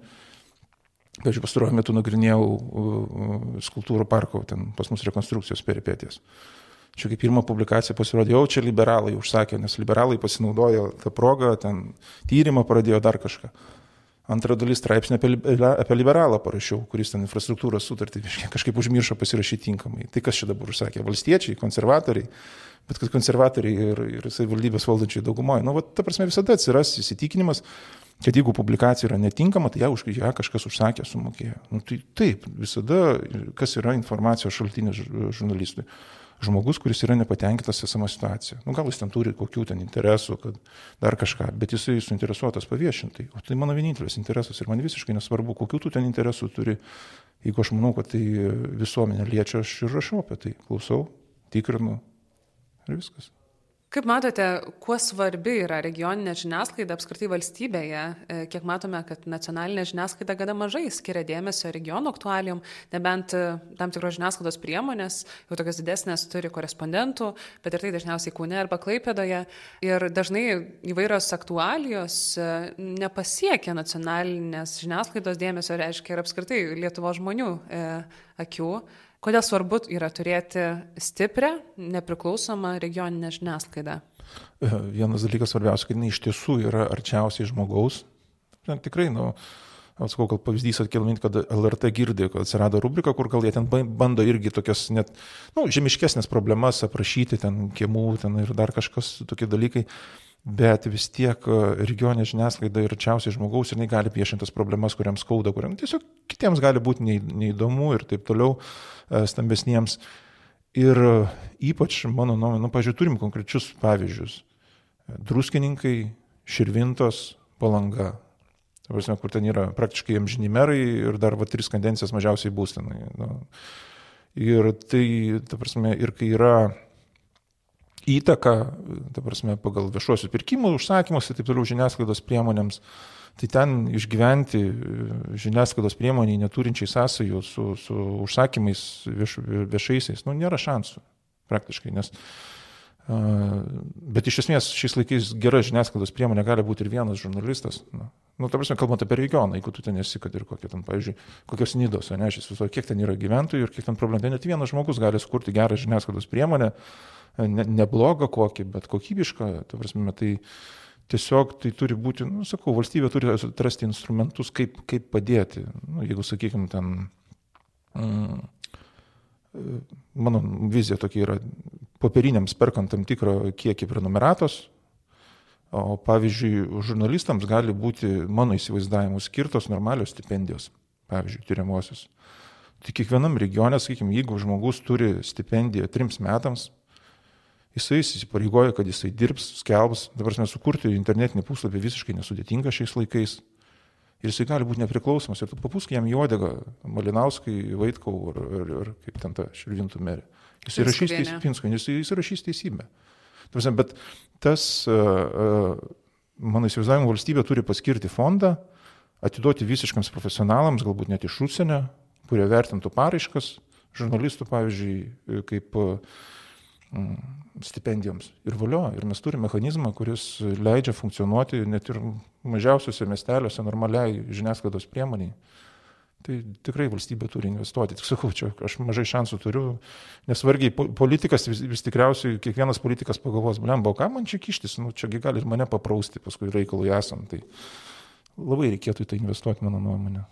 Pavyzdžiui, pastaruoju metu nagrinėjau skultūrų parko, ten pas mus rekonstrukcijos peripėties. Čia kaip pirmą publikaciją pasirodė, jau čia liberalai užsakė, nes liberalai pasinaudojo tą progą, ten tyrimą pradėjo dar kažką. Antra dalis straipsnė apie, apie liberalą parašiau, kuris ten infrastruktūros sutartį kažkaip užmiršo pasirašyti tinkamai. Tai kas čia dabar užsakė? Valstiečiai, konservatoriai, bet kad konservatoriai ir, ir savivaldybės valdančiai daugumoje. Nu, va, ta prasme visada atsiras įsitikinimas, kad jeigu publikacija yra netinkama, tai ją, už, ją kažkas užsakė, sumokėjo. Nu, tai taip, visada, kas yra informacijos šaltinis žurnalistui žmogus, kuris yra nepatenkintas esama situacija. Nu, gal jis ten turi kokių ten interesų, kad dar kažką, bet jisai suinteresuotas paviešintai. O tai mano vienintelis interesas ir man visiškai nesvarbu, kokių tu ten interesų turi. Jeigu aš manau, kad tai visuomenė liečia, aš ir rašau apie tai, klausau, tikrinu ir viskas. Kaip matote, kuo svarbi yra regioninė žiniasklaida apskritai valstybėje, e, kiek matome, kad nacionalinė žiniasklaida gana mažai skiria dėmesio regiono aktualijom, nebent e, tam tikros žiniasklaidos priemonės, jau tokios didesnės turi korespondentų, bet ir tai dažniausiai Kūne arba Klaipėdoje. Ir dažnai įvairios aktualijos e, nepasiekia nacionalinės žiniasklaidos dėmesio, reiškia ir apskritai Lietuvo žmonių e, akių. Kodėl svarbu yra turėti stiprią, nepriklausomą regioninę žiniasklaidą? Vienas dalykas svarbiausia, kad jinai iš tiesų yra arčiausiai žmogaus. Tikrai, nu, Aš sakau, gal pavyzdys atkėlminti, kad LRT girdi, kad atsirado rubrika, kur gal jie ten bando irgi tokias net, na, nu, žemiškesnės problemas aprašyti, ten kiemų, ten ir dar kažkas tokie dalykai bet vis tiek e, regioninė žiniasklaida ir arčiausiai žmogaus ir jinai gali piešintas problemas, kuriams skauda, kuriam tiesiog kitiems gali būti neįdomu ir taip toliau e, stambesniems. Ir e, ypač, mano nuomonė, nu, pažiūrėjau, turim konkrečius pavyzdžius. Druskininkai, Širvintos, Palanga. Prasme, kur ten yra praktiškai amžinimerai ir dar va tris kadencijas mažiausiai bus ten. Nu. Ir tai, ta prasme, ir kai yra įtaką, ta prasme, pagal viešuosius pirkimus, užsakymus ir taip toliau žiniasklaidos priemonėms, tai ten išgyventi žiniasklaidos priemoniai neturinčiai sąsajų su, su užsakymais vieš, viešaisiais, nu, nėra šansų praktiškai, nes uh, Bet iš esmės šiais laikais gera žiniasklaidos priemonė gali būti ir vienas žurnalistas. Nu, nu ta prasme, kalbant apie regioną, jeigu tu ten esi, kad ir kokie ten, pavyzdžiui, kokios nidos, ne, aš įsivaizduoju, kiek ten yra gyventojų ir kiek ten problemų. Tai net vienas žmogus gali skurti gerą žiniasklaidos priemonę, uh, ne, neblogą kokį, bet kokybišką, ta prasme, tai tiesiog tai turi būti, nu, sakau, valstybė turi atrasti instrumentus, kaip, kaip padėti. Nu, jeigu, sakykime, ten, mm, mano vizija tokia yra, popieriniams perkant tam tikrą kiekį prenumeratos, O pavyzdžiui, žurnalistams gali būti, mano įsivaizdavimu, skirtos normalios stipendijos, pavyzdžiui, tyriamosios. Tai kiekvienam regione, sakykime, jeigu žmogus turi stipendiją trims metams, jisai įsipareigoja, kad jisai dirbs, skelbs, dabar mes sukurti internetinį puslapį visiškai nesudėtinga šiais laikais. Ir jisai gali būti nepriklausomas. Ir tu papusk jam juodegą, Malinauskai, Vaitkau ar, ar, ar kaip ten ta širvintų merė. Jis įrašys teisybę. Jis įrašys teisybę. Bet tas, mano įsivaizdavimu, valstybė turi paskirti fondą, atiduoti visiškams profesionalams, galbūt net iš užsienio, kurie vertintų paraiškas, žurnalistų, pavyzdžiui, kaip stipendijoms. Ir valio, ir mes turime mechanizmą, kuris leidžia funkcionuoti net ir mažiausiuose miesteliuose normaliai žiniasklaidos priemoniai. Tai tikrai valstybė turi investuoti. Tik sakau, čia aš mažai šansų turiu, nes vargiai politikas vis, vis tikriausiai kiekvienas politikas pagalvos, blemba, ką man čia kištis, nu, čiagi gali ir mane paprausti paskui reikalui esant. Tai labai reikėtų į tai investuoti, mano nuomonė.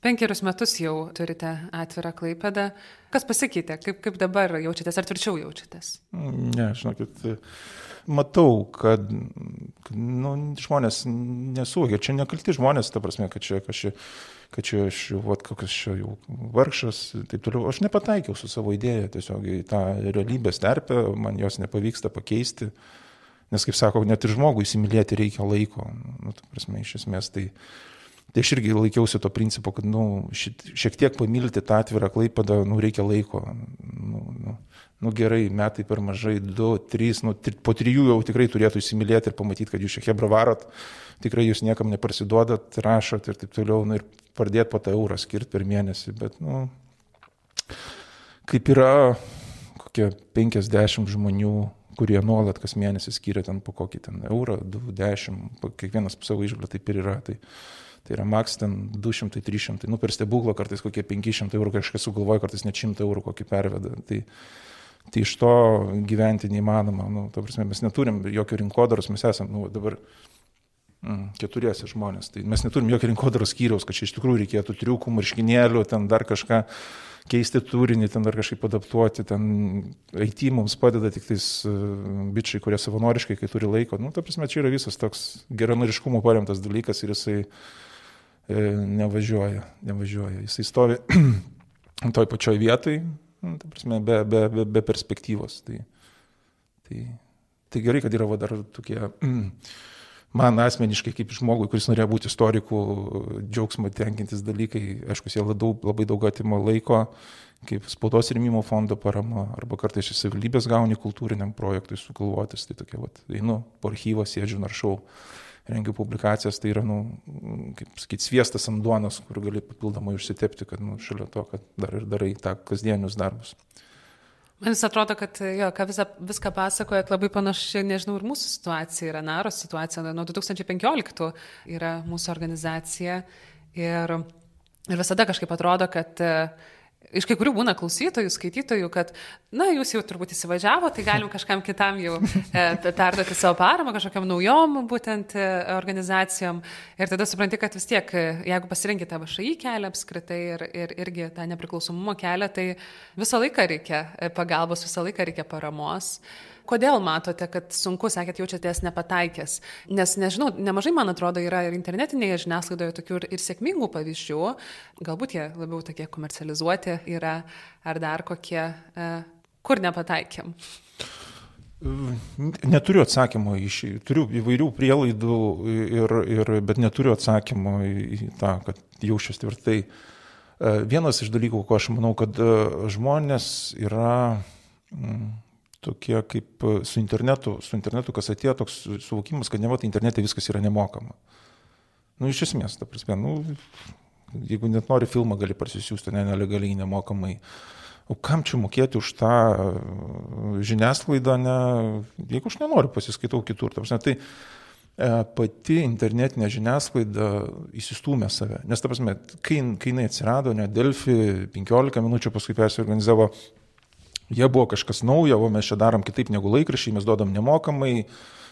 Penkerius metus jau turite atvirą klaipėdą. Kas pasikeitė? Kaip, kaip dabar jaučiatės, ar tvirčiau jaučiatės? Ne, žinokit, matau, kad, nu, žmonės nesuvokia, čia nekalti žmonės, ta prasme, kad čia kažkaip kad čia aš jau, vat, kokias čia jau vargšas, taip toliau. Aš nepataikiau su savo idėja tiesiog į tą realybės terpę, man jos nepavyksta pakeisti. Nes, kaip sako, net ir žmogui įsimylėti reikia laiko. Nu, prasme, iš esmės tai... Tai aš irgi laikiausi to principo, kad nu, šiek tiek pamilti tą atvirą klaipadą, nu, reikia laiko. Nu, nu, nu gerai, metai per mažai, du, trys, nu, tri, po trijų jau tikrai turėtų įsimylėti ir pamatyti, kad jūs šiek tiek bravarot, tikrai jūs niekam neparsiduodat, rašot ir taip toliau, nu, ir pradėti po tą eurą skirti per mėnesį, bet, nu, kaip yra kokie 50 žmonių, kurie nuolat kas mėnesį skiria ten po kokį ten eurą, 20, kiekvienas savo išgalę taip ir yra. Tai, tai yra maks ten 200, 300, nu per stebuklą kartais kokie 500 eurų kažkas sugalvoja, kartais net 100 eurų kokį perveda. Tai, tai iš to gyventi neįmanoma. Nu, prasme, mes neturim jokio rinkodaros, mes esame nu, dabar Mm, keturiesi žmonės. Tai mes neturim jokio rinkodaros skyriaus, kad čia iš tikrųjų reikėtų triukų, marškinėlių, ten dar kažką keisti turinį, ten dar kažkaip adaptuoti, ten IT mums padeda tik tais uh, bičiai, kurie savanoriškai, kai turi laiko. Nu, ta prasme, čia yra visas toks geranoriškumo paremtas dalykas ir jisai e, nevažiuoja, nevažiuoja. Jisai stovi [CLEARS THROAT] toj pačioj vietai, nu, ta prasme, be, be, be, be perspektyvos. Tai, tai, tai gerai, kad yra va dar tokie [CLEARS THROAT] man asmeniškai kaip žmogui, kuris norėjo būti istoriku, džiaugsmo tenkintis dalykai, aišku, jie labai, labai daug atima laiko, kaip spaudos rėmimo fondo parama, arba kartais iš savivaldybės gauni kultūriniam projektui sugalvotis, tai tokia, vat, einu po archyvą, sėdžiu, naršau, rengiu publikacijas, tai yra, nu, kaip sakyti, sviestas ant duonos, kur gali papildomai užsitepti, kad, nu, šalia to, kad dar ir darai tą kasdienius darbus. Man vis atrodo, kad jo, ką visą, viską pasakojat, labai panaši, nežinau, ir mūsų situacija yra, Naros situacija, nuo 2015 yra mūsų organizacija ir, ir visada kažkaip atrodo, kad uh, iš kai kurių būna klausytojų, skaitytojų, kad, na, jūs jau turbūt įsivažiavo, tai galim kažkam kitam jau e, perduoti savo paramą, kažkokiam naujom būtent e, organizacijom. Ir tada supranti, kad vis tiek, e, jeigu pasirinkite vašai kelią apskritai ir, ir irgi tą nepriklausomumo kelią, tai visą laiką reikia e, pagalbos, visą laiką reikia paramos. Kodėl matote, kad sunku, sakėt, jaučiatės nepataikęs? Nes, nežinau, nemažai, man atrodo, yra ir internetinėje žiniasklaidoje tokių ir, ir sėkmingų pavyzdžių, galbūt jie labiau tokie komercializuoti yra, ar dar kokie, e, kur nepataikėm. Neturiu atsakymo šį, turiu įvairių prielaidų, ir, ir, bet neturiu atsakymo į tą, kad jaučiuosi tvirtai. E, vienas iš dalykų, ko aš manau, kad e, žmonės yra mm, tokie kaip e, su internetu, su internetu, kas atėjo toks suvokimas, kad ne va, tai internete viskas yra nemokama. Nu, iš esmės, ta prasme, nu, jeigu net nori filmą, gali parsisiųsti ne, nelegaliai, nemokamai. O kam čia mokėti už tą e, žiniasklaidą, ne, jeigu aš nenoriu pasiskaitau kitur. Ta prasme, tai e, pati internetinė žiniasklaida įsistūmė save. Nes, ta prasme, kai, kai jinai atsirado, ne Delfi, 15 minučių paskui persiorganizavo Jie buvo kažkas naujo, o mes čia darom kitaip negu laikrašiai, mes duodam nemokamai,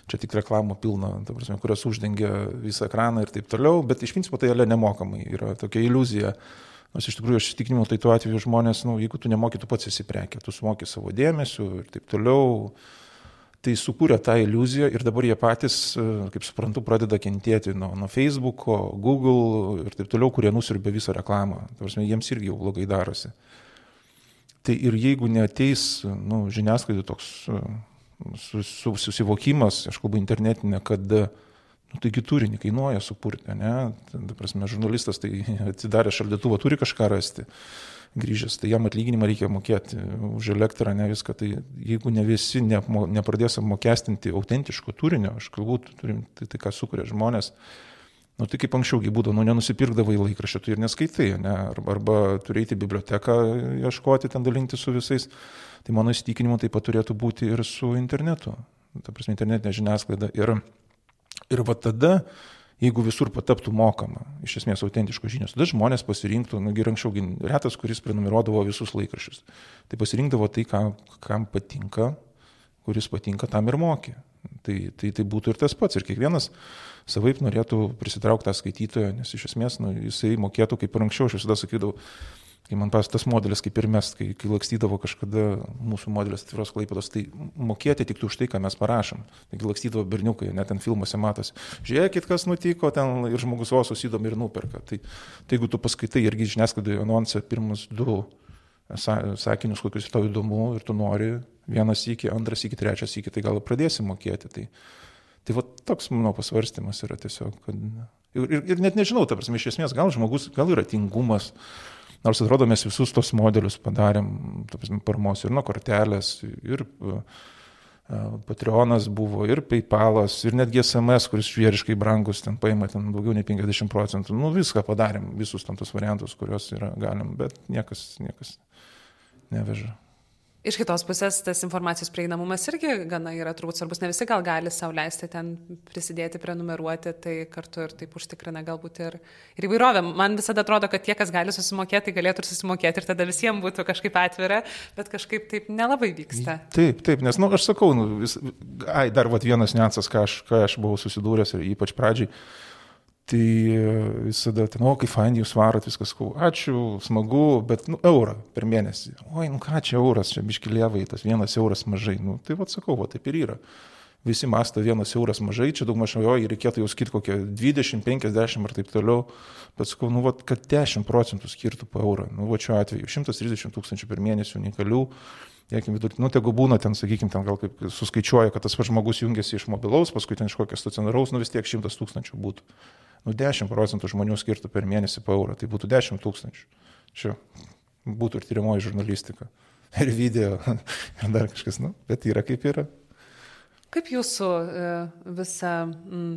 čia tik reklamų pilna, prasme, kurios uždengia visą ekraną ir taip toliau, bet iš principo tai yra nemokamai, yra tokia iliuzija. Nors iš tikrųjų aš įsitikinimų, tai tuo atveju žmonės, nu, jeigu tu nemoki, tu pats esi prekė, tu sumoki savo dėmesiu ir taip toliau. tai sukūrė tą iliuziją ir dabar jie patys, kaip suprantu, pradeda kentėti nuo, nuo Facebook'o, Google ir taip toliau, kurie nusirbė visą reklamą. Tarsi, jiems irgi jau blogai darosi. Tai ir jeigu neteis nu, žiniasklaidai toks su, su, susivokimas, aš kalbu internetinė, kad nu, taigi turinį kainuoja sukurti, ne? Ta prasme, žurnalistas tai [LAUGHS] atsidarė šaldytuvą, turi kažką rasti grįžęs, tai jam atlyginimą reikia mokėti už elektrą, ne viską. Tai jeigu ne visi ne, nepradės apmokestinti autentiško turinio, aš galbūt turim tai, tai ką sukuria žmonės, nu tai kaip anksčiaugi būdavo, nu nenusipirkdavai laikraščio, tu ir neskaitai, ne? arba, arba turėti biblioteką, ieškoti ten dalinti su visais. Tai mano įsitikinimu taip pat turėtų būti ir su internetu, ta prasme internetinė žiniasklaida. Ir, ir va tada jeigu visur pataptų mokama, iš esmės autentiškos žinios, tada žmonės pasirinktų, nu, ir anksčiau retas, kuris prenumeruodavo visus laikraščius. Tai pasirinkdavo tai, kam, kam patinka, kuris patinka, tam ir mokė. Tai, tai, tai būtų ir tas pats. Ir kiekvienas savaip norėtų prisitraukti tą skaitytoją, nes iš esmės nu, jisai mokėtų kaip ir anksčiau, aš visada sakydavau, kai man pas tas modelis kaip ir mes, kai, kai lakstydavo kažkada mūsų modelis atviros klaipados, tai mokėti tik už tai, ką mes parašom. Taigi lakstydavo berniukai, net ten filmuose matosi. Žiūrėkit, kas nutiko ten ir žmogus vos susidomi ir nuperka. Tai, tai jeigu tu paskaitai irgi žiniasklaidoje anonsą pirmus du sakinius, kokius tau įdomu ir tu nori vienas iki, antras iki, trečias iki, tai gal pradėsi mokėti. Tai, tai va toks mano pasvarstymas yra tiesiog, kad... Ir, ir, ir net nežinau, ta prasme, iš esmės gal žmogus, gal yra tingumas, Nors atrodo, mes visus tos modelius padarėm, prasme, paramos ir nuo kortelės, ir uh, Patreonas buvo, ir PayPalas, ir netgi SMS, kuris žvėriškai brangus, ten paima ten daugiau nei 50 procentų. Nu, viską padarėm, visus tam tos variantus, kuriuos yra galim, bet niekas, niekas neveža. Iš kitos pusės tas informacijos prieinamumas irgi gana yra turbūt svarbus, ne visi gal gali sauliaisti ten prisidėti, prenumeruoti, tai kartu ir taip užtikrina galbūt ir, ir įvairovę. Man visada atrodo, kad tie, kas gali susimokėti, galėtų ir susimokėti ir tada visiems būtų kažkaip atvira, bet kažkaip taip nelabai vyksta. Taip, taip, nes, na, nu, aš sakau, nu, vis, ai, dar vat, vienas niuansas, ką aš, ką aš buvau susidūręs ir ypač pradžiai Tai e, visada ten, o kaip fain jūs varot, viskas, kau, ačiū, smagu, bet, nu, eurą per mėnesį. Oi, nu ką čia euras, čia biškilievai, tas vienas euras mažai. Nu, tai vad sakau, va, taip ir yra. Visi masto vienas euras mažai, čia daug mažiau, jo, reikėtų jau skirti kokią 20, 50 ar taip toliau. Bet sakau, nu, va, kad 10 procentų skirtų po eurą. Nu, va, šiuo atveju 130 tūkstančių per mėnesį unikalių Jeigu vidurkį, nu, tegu būna ten, sakykime, ten gal kaip suskaičiuoja, kad tas pats žmogus jungiasi iš mobilaus, paskui ten iš kokio stacionaraus, nu vis tiek šimtas tūkstančių būtų nu 10 procentų žmonių skirtų per mėnesį po eurą, tai būtų 10 tūkstančių. Čia būtų ir tyrimoji žurnalistika, [LAUGHS] ir video, [LAUGHS] ir dar kažkas, nu, bet yra kaip yra. Kaip jūsų e, visą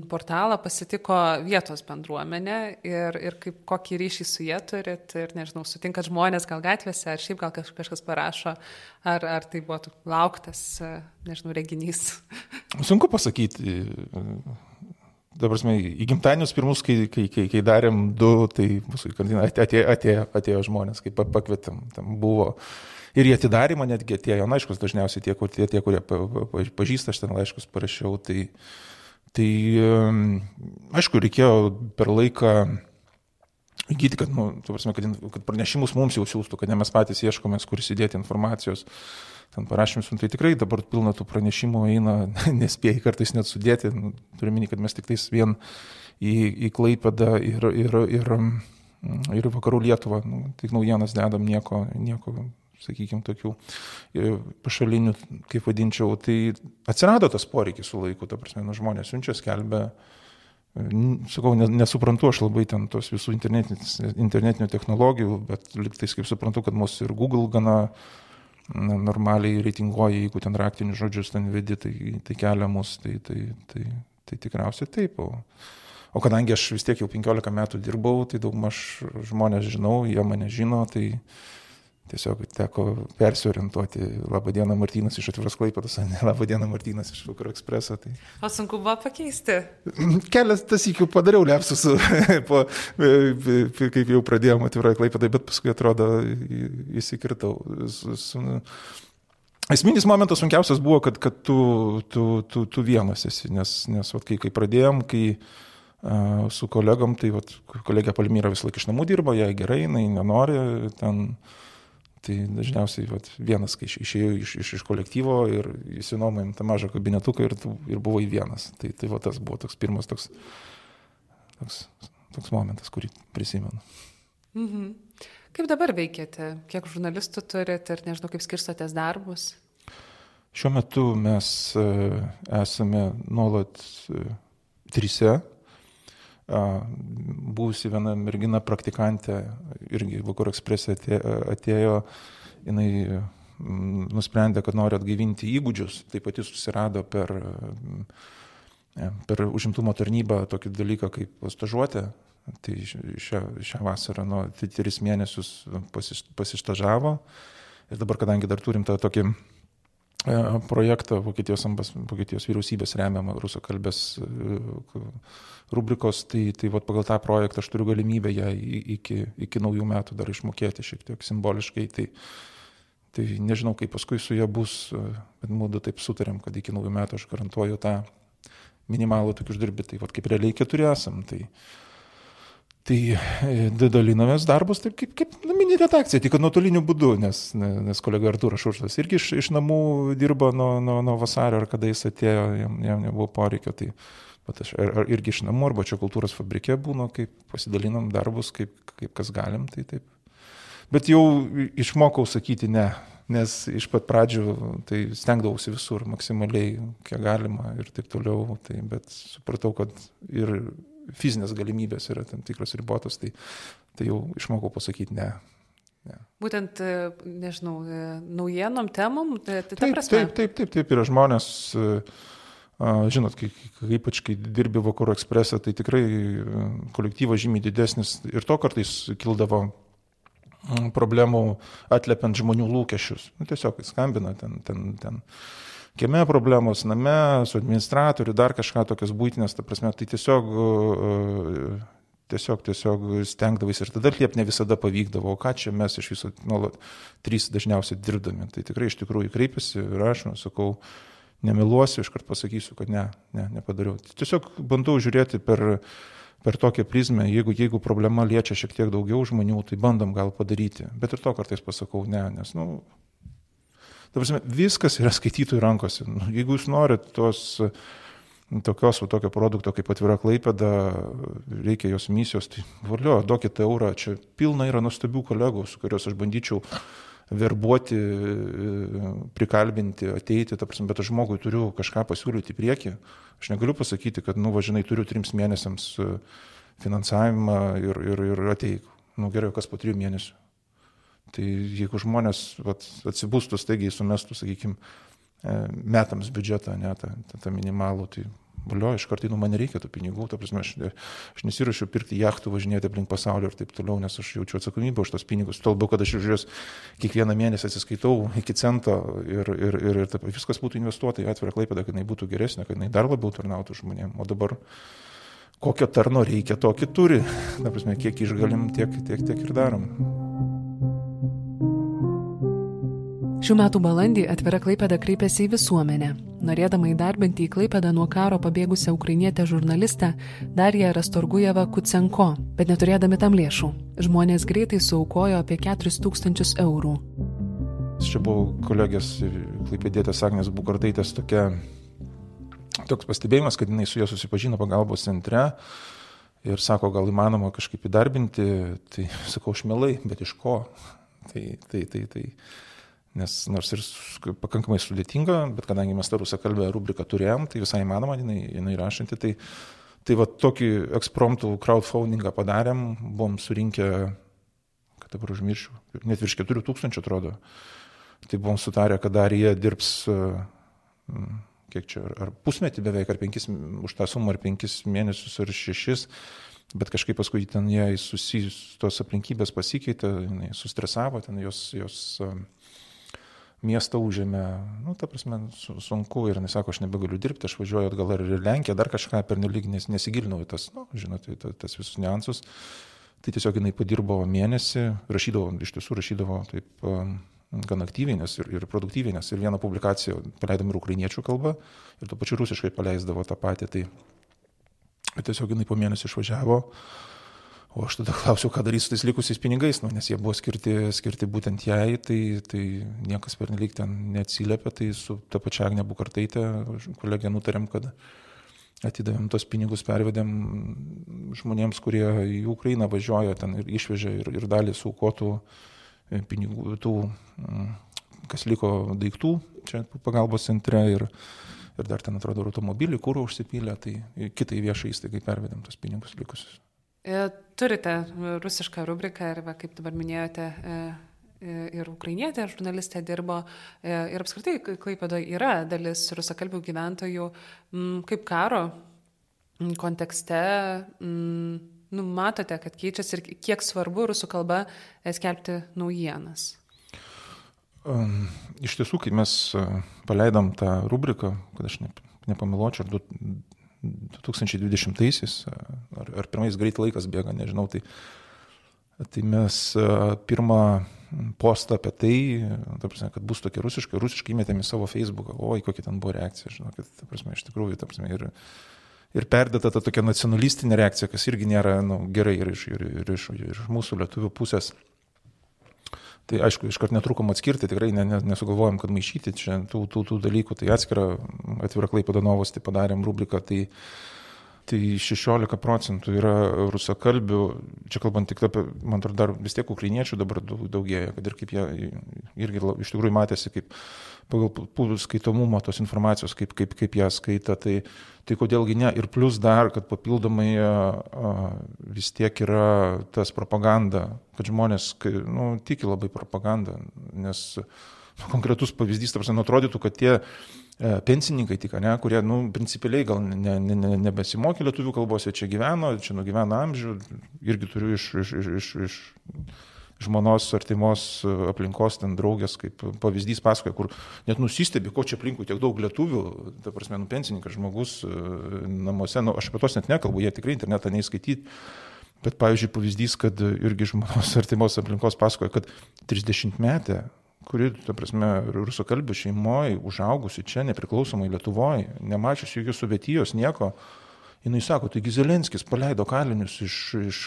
portalą pasitiko vietos bendruomenė ir, ir kaip, kokį ryšį su jie turit ir, nežinau, sutinkat žmonės gal gatvėse, ar šiaip gal kažkas parašo, ar, ar tai buvo lauktas, e, nežinau, reginys? Sunku pasakyti dabar prasme, į gimtadienius pirmus, kai, kai, kai, kai darėm du, tai mūsų kandidatai atėjo, atėjo, atėjo žmonės, kaip pakvietėm, tam buvo. Ir jie atidarymą netgi atėjo, na, aiškus, dažniausiai tie, tie, tie kurie pa, pa, pažįsta, aš ten laiškus parašiau, tai, tai aišku, reikėjo per laiką įgyti, kad, nu, prasme, kad, kad pranešimus mums jau siūstų, kad ne mes patys ieškomės, kur įsidėti informacijos. Uh, ten parašymus, tai tikrai dabar pilna tų pranešimų eina, [LAUGHS] nespėjai kartais net sudėti, nu, turiu minį, kad mes tik tais vien į, į Klaipedą ir, ir, ir, ir vakarų Lietuvą, nu, tik naujienas dedam nieko, nieko sakykime, tokių e, pašalinių, kaip vadinčiau, tai atsirado tas poreikis su laiku, ta prasme, nu, žmonės siunčia, skelbia, sakau, nesuprantu aš labai ten tos visų internetinių technologijų, bet liktais kaip suprantu, kad mūsų ir Google gana normaliai reitinguoja, jeigu ten raktinius žodžius ten vedi, tai, tai kelia mus, tai, tai, tai, tai tikriausiai taip. O, o kadangi aš vis tiek jau 15 metų dirbau, tai daug maž žmonės žinau, jie mane žino, tai tiesiog teko persiorientuoti. Labą dieną Martynas iš atviros klaipatos, ne [LAUGHS] Labą dieną Martynas iš Vakarų ekspreso. Tai... O sunku buvo pakeisti? [CLEARS THROAT] Kelias tas įkių padariau lepsus, [LAUGHS] po, kaip jau pradėjome atviroje klaipatai, bet paskui atrodo įsikirtau. Esminis momentas sunkiausias buvo, kad, kad tu, tu, tu, tu vienas esi, nes, nes vat, kai, kai pradėjom, kai uh, su kolegom, tai vat, kolegė Palmyra vis laik iš namų dirba, jai gerai, jinai nenori ten uh, Tai dažniausiai vat, vienas, kai išėjau iš, iš, iš kolektyvo ir įsinomojom tą mažą kabinetuką ir, ir buvai vienas. Tai, tai va, tas buvo toks pirmas toks, toks, toks momentas, kurį prisimenu. Mhm. Kaip dabar veikiate? Kiek žurnalistų turite ir nežinau, kaip skirstotės darbus? Šiuo metu mes e, esame nuolat e, trise Būsi viena mergina praktikantė, irgi Vakarų ekspresė atėjo, jinai mm, nusprendė, kad nori atgaivinti įgūdžius, taip pat jis susirado per, e, per užimtumo tarnybą tokį dalyką kaip stažuotė. Tai šią, šią vasarą nuo tris mėnesius pasistažavo ir dabar, kadangi dar turim tą tokį projektą Vokietijos, ambas, Vokietijos vyriausybės remiamą rusakalbės e, rubrikos, tai, tai vat, pagal tą projektą aš turiu galimybę ją iki, iki naujų metų dar išmokėti šiek tiek simboliškai. Tai, tai nežinau, kaip paskui su ja bus, e, bet mūdu taip sutarėm, kad iki naujų metų aš garantuoju tą minimalų tokį uždirbį, tai vat, kaip realiai keturi esam. Tai, Tai e, dalinamės darbus taip kaip, kaip mini redakcija, tik nuotoliniu būdu, nes, nes kolega Arturas Šurštas irgi iš, iš namų dirbo nuo, nuo, nuo vasario, ar kada jis atėjo, jam, jam nebuvo poreikio. Tai, aš ar, ar irgi iš namų, arba čia kultūros fabrike būna, kaip pasidalinam darbus, kaip, kaip kas galim, tai taip. Bet jau išmokau sakyti ne, nes iš pat pradžių tai stengdavausi visur maksimaliai, kiek galima ir taip toliau, tai, bet supratau, kad ir fizinės galimybės yra tam tikros ribotos, tai, tai jau išmokau pasakyti ne. ne. Būtent, e, nežinau, e, naujienom temom, tai, tai taip, prasme. Taip, taip, taip, taip, yra žmonės, žinot, kai, ypač kai dirbi Vakarų ekspresą, tai tikrai kolektyvas žymiai didesnis ir to kartais kildavo problemų atliepiant žmonių lūkesčius. Nu, tiesiog skambina ten, ten, ten kieme problemos, name, su administratoriu, dar kažką tokias būtinės, ta prasme, tai tiesiog, e, tiesiog, tiesiog stengdavais ir tada liep ne visada pavykdavo, o ką čia mes iš viso nuolat trys dažniausiai dirbdami. Tai tikrai iš tikrųjų kreipiasi ir aš, nu, sakau, nemeluosiu, iškart pasakysiu, kad ne, ne, nepadariau. Tiesiog bandau žiūrėti per, per tokią prizmę, jeigu, jeigu problema liečia šiek tiek daugiau žmonių, tai bandom gal padaryti. Bet ir to kartais pasakau ne, nes, na, nu, Prasme, viskas yra skaitytojų rankose. Nu, jeigu jūs norit tos tokios, tokio produkto kaip atvira klaipėda, reikia jos misijos, tai valio, duokite eurą, čia pilna yra nuostabių kolegų, su kuriuos aš bandyčiau verbuoti, prikalbinti, ateiti, ta prasme, bet aš žmogui turiu kažką pasiūlyti į priekį. Aš negaliu pasakyti, kad, nu, važinai, turiu trims mėnesiams finansavimą ir, ir, ir ateik. Nu gerai, kas po trijų mėnesių. Tai jeigu žmonės vat, atsibūstų staigiai sumestų, sakykime, metams biudžetą, ne tą, tą, tą minimalų, tai valio, iš karto, nu, man nereikia tų pinigų, ta prasme, aš, aš nesiruošiu pirkti jachtų, važinėti aplink pasaulį ir taip toliau, nes aš jaučiu atsakomybę už tos pinigus. Tuo labiau, kad aš už juos kiekvieną mėnesį atsiskaitau iki cento ir, ir, ir, ir taip, viskas būtų investuota į atvirą klaipėdą, kad jinai būtų geresnė, kad jinai dar labiau tarnautų žmonėms. O dabar kokio tarno reikia, tokį turi. Ta prasme, kiek išgalim, tiek, tiek, tiek ir darom. Šių metų balandį atvira Klaipėda kreipėsi į visuomenę. Norėdama įdarbinti į Klaipėdą nuo karo pabėgusią ukrainietę žurnalistę Dariją Rastorgujevą Kutsenko, bet neturėdami tam lėšų. Žmonės greitai suaukojo apie 4000 eurų. Čia buvo kolegės Klaipėdėtės Agnės Bukartaitės tokia, toks pastebėjimas, kad jinai su ja susipažino pagalbos centre ir sako, gal įmanoma kažkaip įdarbinti, tai sakau, aš mielai, bet iš ko? Tai, tai, tai, tai Nes nors ir pakankamai sudėtinga, bet kadangi mes tą rusakalbę rubriką turėjom, tai visai įmanoma, jinai, jinai rašanti. Tai, tai va tokį ekspromptų crowdfundingą padarėm, buvom surinkę, kad dabar užmiršiu, net virš 4000 atrodo. Tai buvom sutarę, kad dar jie dirbs, kiek čia, ar pusmetį beveik, ar penkis, už tą sumą, ar penkis mėnesius, ar šešis. Bet kažkaip paskui ten jai susijus, tos aplinkybės pasikeitė, sustresavo, ten jos, jos miestą užėmė, nu, ta prasme, sunku ir jis sako, aš nebegaliu dirbti, aš važiuoju atgal ar į Lenkiją, dar kažką per nelik nes, nesigilinau į tas, nu, žinote, tas, tas visus niuansus. Tai tiesiog jinai padirbo mėnesį, rašydavo, iš tiesų rašydavo taip um, gan aktyviai nes ir, ir produktyviai, nes ir vieną publikaciją paleidom ir ukrainiečių kalbą, ir tuo pačiu rusiškai paleisdavo tą patį. Tai tiesiog jinai po mėnesį išvažiavo O aš tada klausiau, ką darys su tais likusiais pinigais, nu, nes jie buvo skirti, skirti būtent jai, tai, tai niekas per nelik ten neatsiliepė, tai su ta pačia Agne Bukartaitė kolegė nutarėm, kad atidavėm tos pinigus, pervedėm žmonėms, kurie į Ukrainą važiuoja, ten ir išvežė ir, ir dalį suaukotų e, pinigų, tų, mm, kas liko daiktų čia pagalbos centre ir, ir dar ten atrodo automobilį, kūro užsipylė, tai kitai viešai įstaigai pervedėm tos pinigus likusius. E, turite rusišką rubriką ir, va, kaip dabar minėjote, e, ir ukrainietė žurnalistė dirbo e, ir apskritai Klaipėdoje yra dalis rusakalbių gyventojų kaip karo kontekste. Nu, matote, kad keičiasi ir kiek svarbu rusų kalba e, skelbti naujienas. Iš tiesų, kai mes e, paleidom tą rubriką, kad aš nepamiločiau, ar 2020-aisiais, ar, ar pirmais greit laikas bėga, nežinau, tai, tai mes pirmą postą apie tai, ta prasme, kad bus rusiška, rusiškai įmetėm į savo Facebooką, oi, kokia ten buvo reakcija, žinokit, ta prasme, iš tikrųjų, ta prasme, ir, ir perdėta ta tokia nacionalistinė reakcija, kas irgi nėra nu, gerai ir iš, ir, ir, iš, ir iš mūsų lietuvių pusės. Tai aišku, iškart netrukom atskirti, tikrai ne, ne, nesugalvojom, kad maišyti čia tų, tų, tų dalykų, tai atskirą atvirą klaipą Danovos, tai padarėm rubriką, tai tai 16 procentų yra rusakalbių, čia kalbant tik apie, man atrodo, dar vis tiek ukrainiečių dabar daugėja, kad ir kaip jie irgi iš tikrųjų matėsi, kaip pagal skaitomumą tos informacijos, kaip, kaip, kaip ją skaita, tai, tai kodėlgi ne. Ir plus dar, kad papildomai vis tiek yra tas propaganda, kad žmonės nu, tiki labai propagandą, nes nu, konkretus pavyzdys, tarsi, nu, atrodytų, kad tie E, pensininkai tik, ne, kurie, nu, principiliai gal ne, ne, ne, nebesimokė lietuvių kalbos, jie čia gyveno, čia nugyveno amžių, irgi turiu iš, iš, iš, iš, iš žmonos artimos aplinkos ten draugės, kaip pavyzdys pasakoja, kur net nusistebi, ko čia aplinkų tiek daug lietuvių, ta prasme, nu, pensininkas žmogus e, namuose, nu, aš apie tos net nekalbu, jie tikrai internetą neįskaityti. Bet, pavyzdžiui, pavyzdys, kad irgi žmonos [LAUGHS] artimos aplinkos pasakoja, kad 30 metė kuri, ta prasme, rusakalbių šeimoje, užaugusi čia, nepriklausomai Lietuvoje, nemačiusi jokios sovietijos, nieko, jinai sako, taigi Zelenskis paleido kalinius iš, iš,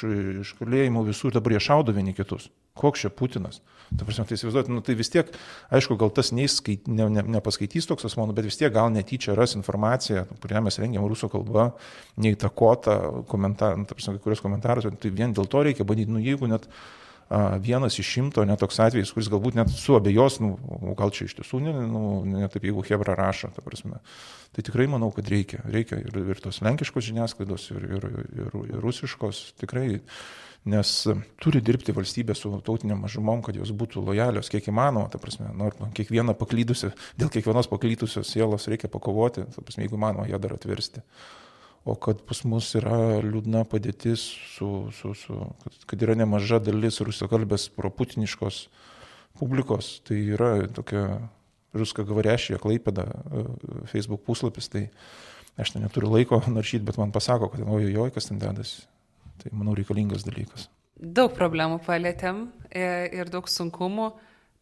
iš kalėjimų visur, dabar jie šaudo vieni kitus. Koks čia Putinas? Ta prasme, tai įsivaizduoti, nu, tai vis tiek, aišku, gal tas neįskait, ne, ne, nepaskaitys toks asmo, bet vis tiek gal netyčia ras informaciją, kurią mes rengiam rusų kalba, neįtakota komentar, nu, ta prasme, kai kurios komentarus, tai vien dėl to reikia bandyti, nu, jeigu net vienas iš šimto, netoks atvejis, kuris galbūt net suabejos, nu, gal čia iš tiesų, nu, ne taip jeigu Hebra rašo, ta prasme. Tai tikrai manau, kad reikia. Reikia ir, ir tos lenkiškos žiniasklaidos, ir, ir, ir, ir rusiškos, tikrai. Nes turi dirbti valstybė su tautiniam mažumom, kad jos būtų lojalios, kiek įmanoma, ta prasme, nors nu, kiekvieną paklydusią, dėl kiekvienos paklydusios sielos reikia pakovoti, ta prasme, jeigu įmanoma ją dar atversti o kad pas mus yra liūdna padėtis, su, su, su, kad, kad yra nemaža dalis rusakalbės proputiniškos publikos, tai yra tokia Ruska Gavarešė, Klaipėda, e, Facebook puslapis, tai aš ten neturiu laiko naršyti, bet man pasako, kad ojojoj, kas ten dedasi. Tai manau reikalingas dalykas. Daug problemų palėtėm e, ir daug sunkumų.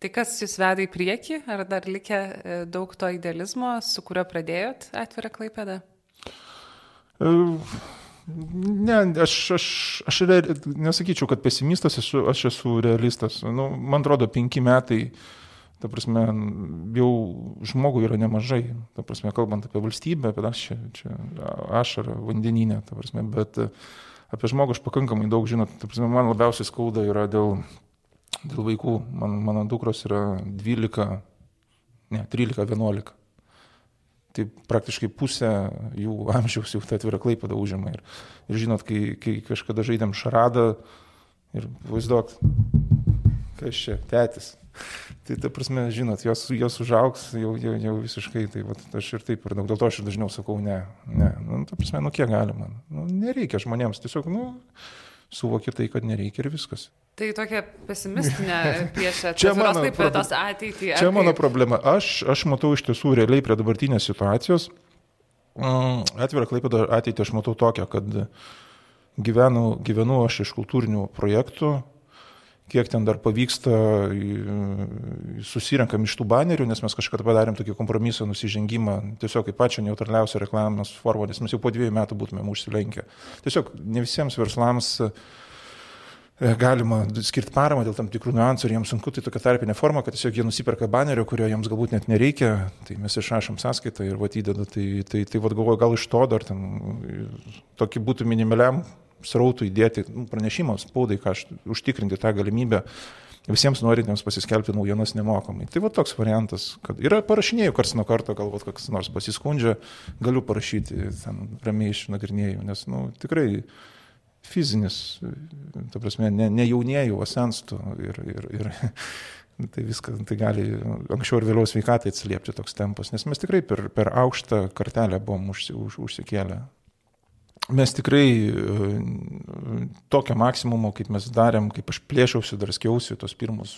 Tai kas jūs veda į priekį, ar dar likę e, daug to idealizmo, su kuriuo pradėjot atvirą klaipėdą? Ne, aš, aš, aš re, nesakyčiau, kad pesimistas, esu, aš esu realistas. Nu, man atrodo, penki metai, ta prasme, jau žmogui yra nemažai, ta prasme, kalbant apie valstybę, apie aš čia, čia ašarą, vandeninę, ta prasme, bet apie žmogų aš pakankamai daug žinot, ta prasme, man labiausiai skauda yra dėl, dėl vaikų. Man, mano dukros yra 12, ne, 13, 11 tai praktiškai pusę jų [LAUGHS] amžiaus jau tą atvirą klaipadą užima. Ir, ir žinot, kai, kai kažkada žaidėm šaradą ir vaizduok, kas čia, tėtis. [LAUGHS] Tai ta prasme, žinot, jos, jos užauks jau, jau, jau visiškai, tai vat, aš ir taip per daug, dėl to aš ir dažniau sakau, ne, ne, nu, ta prasme, nu kiek galima, nu, nereikia žmonėms, tiesiog, nu, suvoki tai, kad nereikia ir viskas. Tai tokia pesimistinė [LAUGHS] piešia čia mano, taip, tos ateitį. Čia mano problema. Aš, aš matau iš tiesų realiai prie dabartinės situacijos. Mm, Atvirą klaipėdą ateitį aš matau tokią, kad gyvenu, gyvenu aš iš kultūrinių projektų, kiek ten dar pavyksta, susirenkam iš tų banerių, nes mes kažkada padarėm tokį kompromisą, nusižengimą, tiesiog kaip pačią neutraliausią reklamos formą, nes mes jau po dviejų metų būtumėm užsilenkę. Tiesiog ne visiems verslams e, galima skirti paramą dėl tam tikrų niuansų ir jiems sunku, tai tokia tarpinė forma, kad tiesiog jie nusiperka banerio, kurio jiems galbūt net nereikia, tai mes išrašom sąskaitą ir vat įdeda, tai, tai, tai vad galvoju, gal iš to dar ten tokį būtų minimaliam srautų įdėti nu, pranešimams, spaudai, ką aš užtikrinti tą galimybę visiems norintiems pasiskelbti naujienas nemokamai. Tai va toks variantas, kad yra parašinėjų kars nuo karto, galbūt kas nors pasiskundžia, galiu parašyti, ten ramiai išnagrinėjau, nes nu, tikrai fizinis, ta prasme, ne, ne jaunėjų, o senstų ir, ir, ir [LAUGHS] tai viskas, tai gali anksčiau ir vėliau sveikatai atsiliepti toks tempas, nes mes tikrai per, per aukštą kartelę buvom užsi, už, užsikėlę mes tikrai e, tokio maksimumo, kaip mes darėm, kaip aš plėšiausi, draskiausi tos pirmus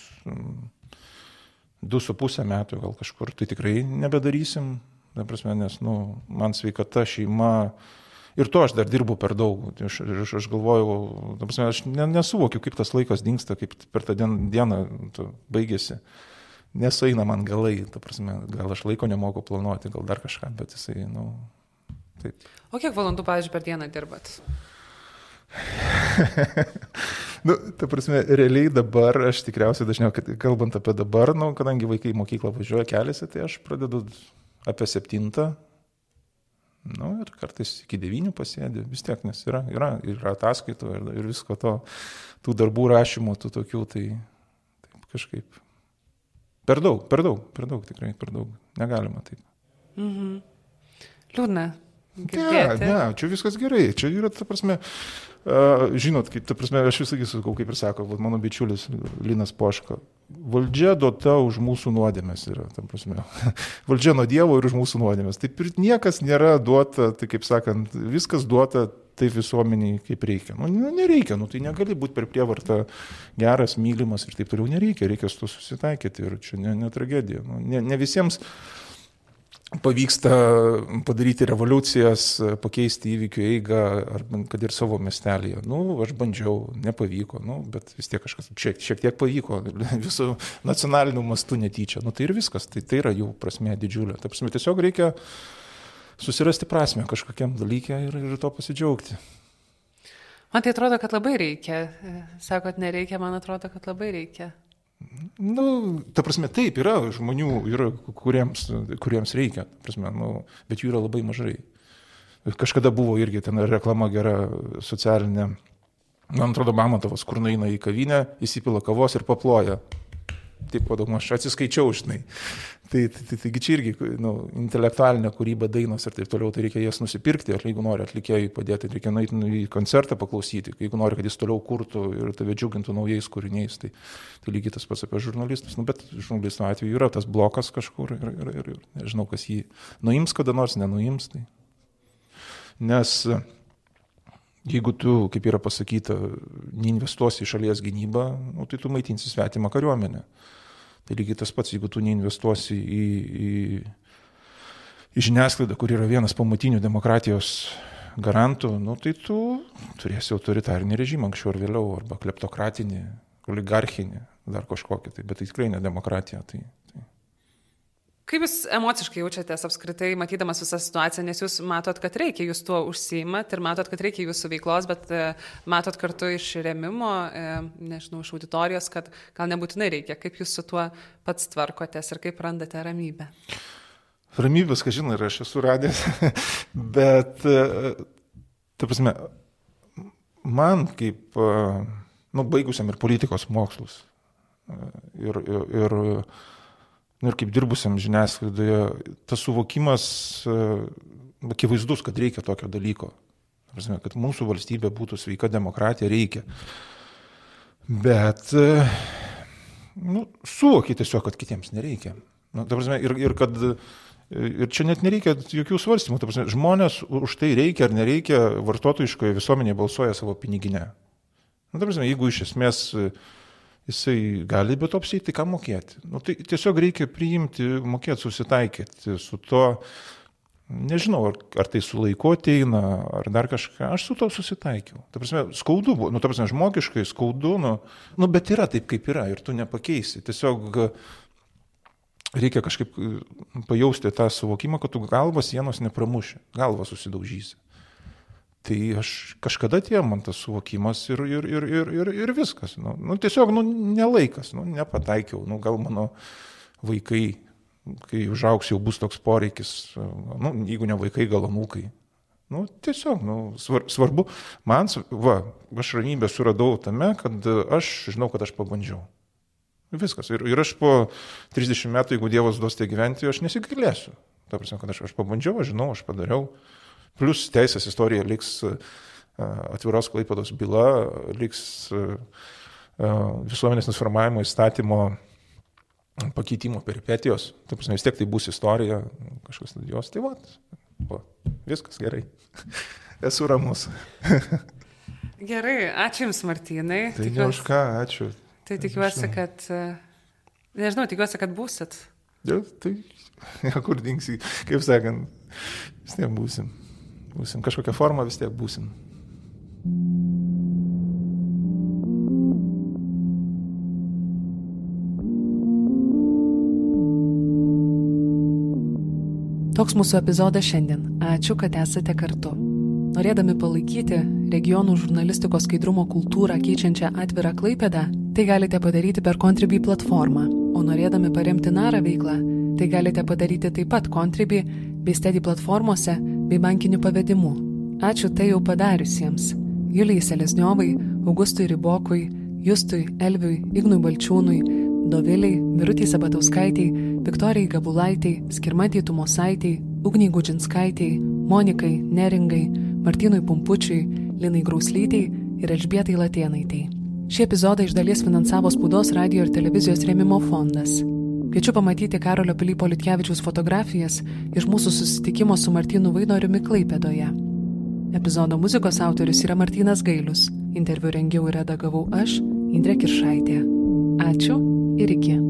du su pusę metų gal kažkur, tai tikrai nebedarysim, prasme, nes, nu, man sveikata, šeima ir to aš dar dirbu per daug. Aš, aš, aš galvojau, prasme, aš nesuvokiu, kaip tas laikas dinksta, kaip per tą dieną, dieną baigėsi. Nesueina man galai, prasme, gal aš laiko nemoku planuoti, gal dar kažką, bet jisai, nu, taip. O kiek valandų, pavyzdžiui, per dieną dirbat? [LAUGHS] nu, ta prasme, realiai dabar, aš tikriausiai dažniau, kalbant apie dabar, nu, kadangi vaikai į mokyklą važiuoja keliasi, tai aš pradedu apie septintą, nu, ir kartais iki devynių pasėdė, vis tiek, nes yra, yra, yra ataskaitų ir, ir visko to, tų darbų rašymų, tų tokių, tai taip kažkaip. Per daug, per daug, per daug, tikrai per daug, negalima taip. Mhm. Liūdna, Girdėti. Ne, ne, čia viskas gerai. Čia yra, ta prasme, žinot, kaip, ta prasme, aš visą sakau, kaip ir sako, va, mano bičiulis Linas Poška. Valdžia duota už mūsų nuodėmės yra, ta prasme. [LAUGHS] Valdžia nuo Dievo ir už mūsų nuodėmės. Taip ir niekas nėra duota, tai kaip sakant, viskas duota taip visuomeniai, kaip reikia. Nu, nereikia, nu, tai negali būti per prievartą geras, mylimas ir taip toliau nereikia, reikia su to susitaikyti ir čia ne, ne tragedija. Nu, ne, ne visiems pavyksta padaryti revoliucijas, pakeisti įvykių eigą, ar kad ir savo miestelėje. Nu, aš bandžiau, nepavyko, nu, bet vis tiek kažkas šiek, šiek tiek pavyko, [LAUGHS] visų nacionalinių mastų netyčia. Nu, tai ir viskas, tai, tai yra jų prasme didžiulė. Ta prasme, tiesiog reikia susirasti prasme kažkokiam dalykė ir, ir to pasidžiaugti. Man tai atrodo, kad labai reikia. Sakot, nereikia, man atrodo, kad labai reikia. Nu, ta prasme, taip, yra žmonių, yra, kuriems, kuriems reikia, prasme, nu, bet jų yra labai mažai. Kažkada buvo irgi ten reklama gera socialinė. Man atrodo, Mamontovas, kur nueina į kavinę, įsipila kavos ir paploja. Padom, aš atsiskaičiau, žinai. Tai, tai, tai, taigi čia irgi nu, intelektualinė kūryba, dainos ir taip toliau, tai reikia jas nusipirkti, ar jeigu nori atlikėjai padėti, reikia nueiti nu, į koncertą paklausyti, jeigu nori, kad jis toliau kurtų ir tave džiugintų naujais kūriniais, tai, tai lygiai tas pats apie žurnalistus. Nu, bet žurnalistų atveju yra tas blokas kažkur ir, ir, ir, ir nežinau, kas jį nuims kada nors, nenuims. Tai. Nes jeigu tu, kaip yra pasakyta, neinvestuosi į šalies gynybą, nu, tai tu maitinsi svetimą kariuomenę. Tai lygiai tas pats, jeigu tu neinvestuosi į, į, į žiniasklaidą, kur yra vienas pamatinių demokratijos garantų, nu, tai tu turėsi autoritarinį režimą anksčiau ar vėliau, arba kleptokratinį, oligarchinį, dar kažkokį, tai, bet tai tikrai ne demokratija. Tai, Kaip Jūs emociškai jaučiatės apskritai, matydamas visą situaciją, nes Jūs matot, kad reikia, Jūs tuo užsiimat ir matot, kad reikia Jūsų veiklos, bet e, matot kartu iš remimo, e, nežinau, iš auditorijos, kad gal nebūtinai reikia. Kaip Jūs su tuo pats tvarkotės ir kaip randate ramybę? Ramybės, ką žinai, ir aš esu radęs, [LAUGHS] bet, e, ta prasme, man kaip, nu, baigusiam ir politikos mokslus ir, ir, ir ir kaip dirbusiam žiniasklaidoje, tas suvokimas e, akivaizdus, kad reikia tokio dalyko. Prasme, kad mūsų valstybė būtų sveika demokratija, reikia. Bet e, nu, suvoki tiesiog, kad kitiems nereikia. Nu, prasme, ir, ir kad Ir čia net nereikia jokių svarstymų. Prasme, žmonės už tai reikia ar nereikia, vartotojiškoje visuomenėje balsuoja savo piniginę. Nu, prasme, jeigu iš esmės jisai gali be to apsėti, tai ką mokėti. Nu, tai tiesiog reikia priimti, mokėti, susitaikyti su to, nežinau, ar, ar tai su laiku ateina, ar dar kažką, aš su to susitaikiau. Ta prasme, skaudu buvo, nu, ta prasme, žmogiškai skaudu, nu, nu, bet yra taip, kaip yra ir tu nepakeisi. Tiesiog reikia kažkaip pajausti tą suvokimą, kad tu galvas sienos nepramuši, galvas susidaužysi. Tai aš kažkada tie man tas suvokimas ir, ir, ir, ir, ir, ir viskas. Nu, nu, tiesiog, nu, nelaikas, nu, nepataikiau. Nu, gal mano vaikai, kai užaugs, jau bus toks poreikis, nu, jeigu ne vaikai, gal anūkai. Nu, tiesiog, nu, svar, svarbu, man, va, aš ramybę suradau tame, kad aš žinau, kad aš pabandžiau. Viskas. Ir, ir aš po 30 metų, jeigu Dievas duos tai gyventi, aš nesigailėsiu. Ta prasme, kad aš, aš pabandžiau, aš žinau, aš padariau. Plus teisės istorija liks e, atviros klaipados byla, liks e, e, visuomenės informavimo įstatymo pakeitimo peripetijos. Taip vis tiek tai bus istorija, kažkas studijuos. Tai va, va viskas gerai. [LAUGHS] Esu ramus. [LAUGHS] Gerai, ačiū Jums, Martynai. Tai tikiuosi, ne už ką, ačiū. Tai tikiuosi, kad, nežinau, tikiuosi, kad būsit. Ja, tai, [LAUGHS] ja, kur dingsi, kaip sakant, vis tiek būsim būsim, kažkokią formą vis tiek būsim. Toks mūsų epizodas šiandien. Ačiū, kad esate kartu. Norėdami palaikyti regionų žurnalistikos skaidrumo kultūrą keičiančią atvirą klaipedą, tai galite padaryti per Contribui platformą, o norėdami paremti narą veiklą, tai galite padaryti taip pat Contribui bei Steady platformose bei bankiniu pavedimu. Ačiū tai jau padariusiems - Julijai Selesniovai, Augustui Ribokui, Justui Elviui, Ignui Balčiūnui, Doviliai, Mirutį Sabatauskaitį, Viktorijai Gabulaitai, Skirmantį Tumosaitį, Ugniai Gudžinskaitai, Monikai, Neringai, Martynui Pumpučiui, Linai Grauslytei ir Elžbietai Latėnaitai. Šį epizodą iš dalies finansavo Spaudos radio ir televizijos rėmimo fondas. Kviečiu pamatyti Karolio Pilypo Litkevičiaus fotografijas iš mūsų susitikimo su Martinu Vainoriumi Klaipėdoje. Epizodo muzikos autorius yra Martinas Gailius. Interviu rengiau ir redagavau aš, Indrė Kiršaitė. Ačiū ir iki.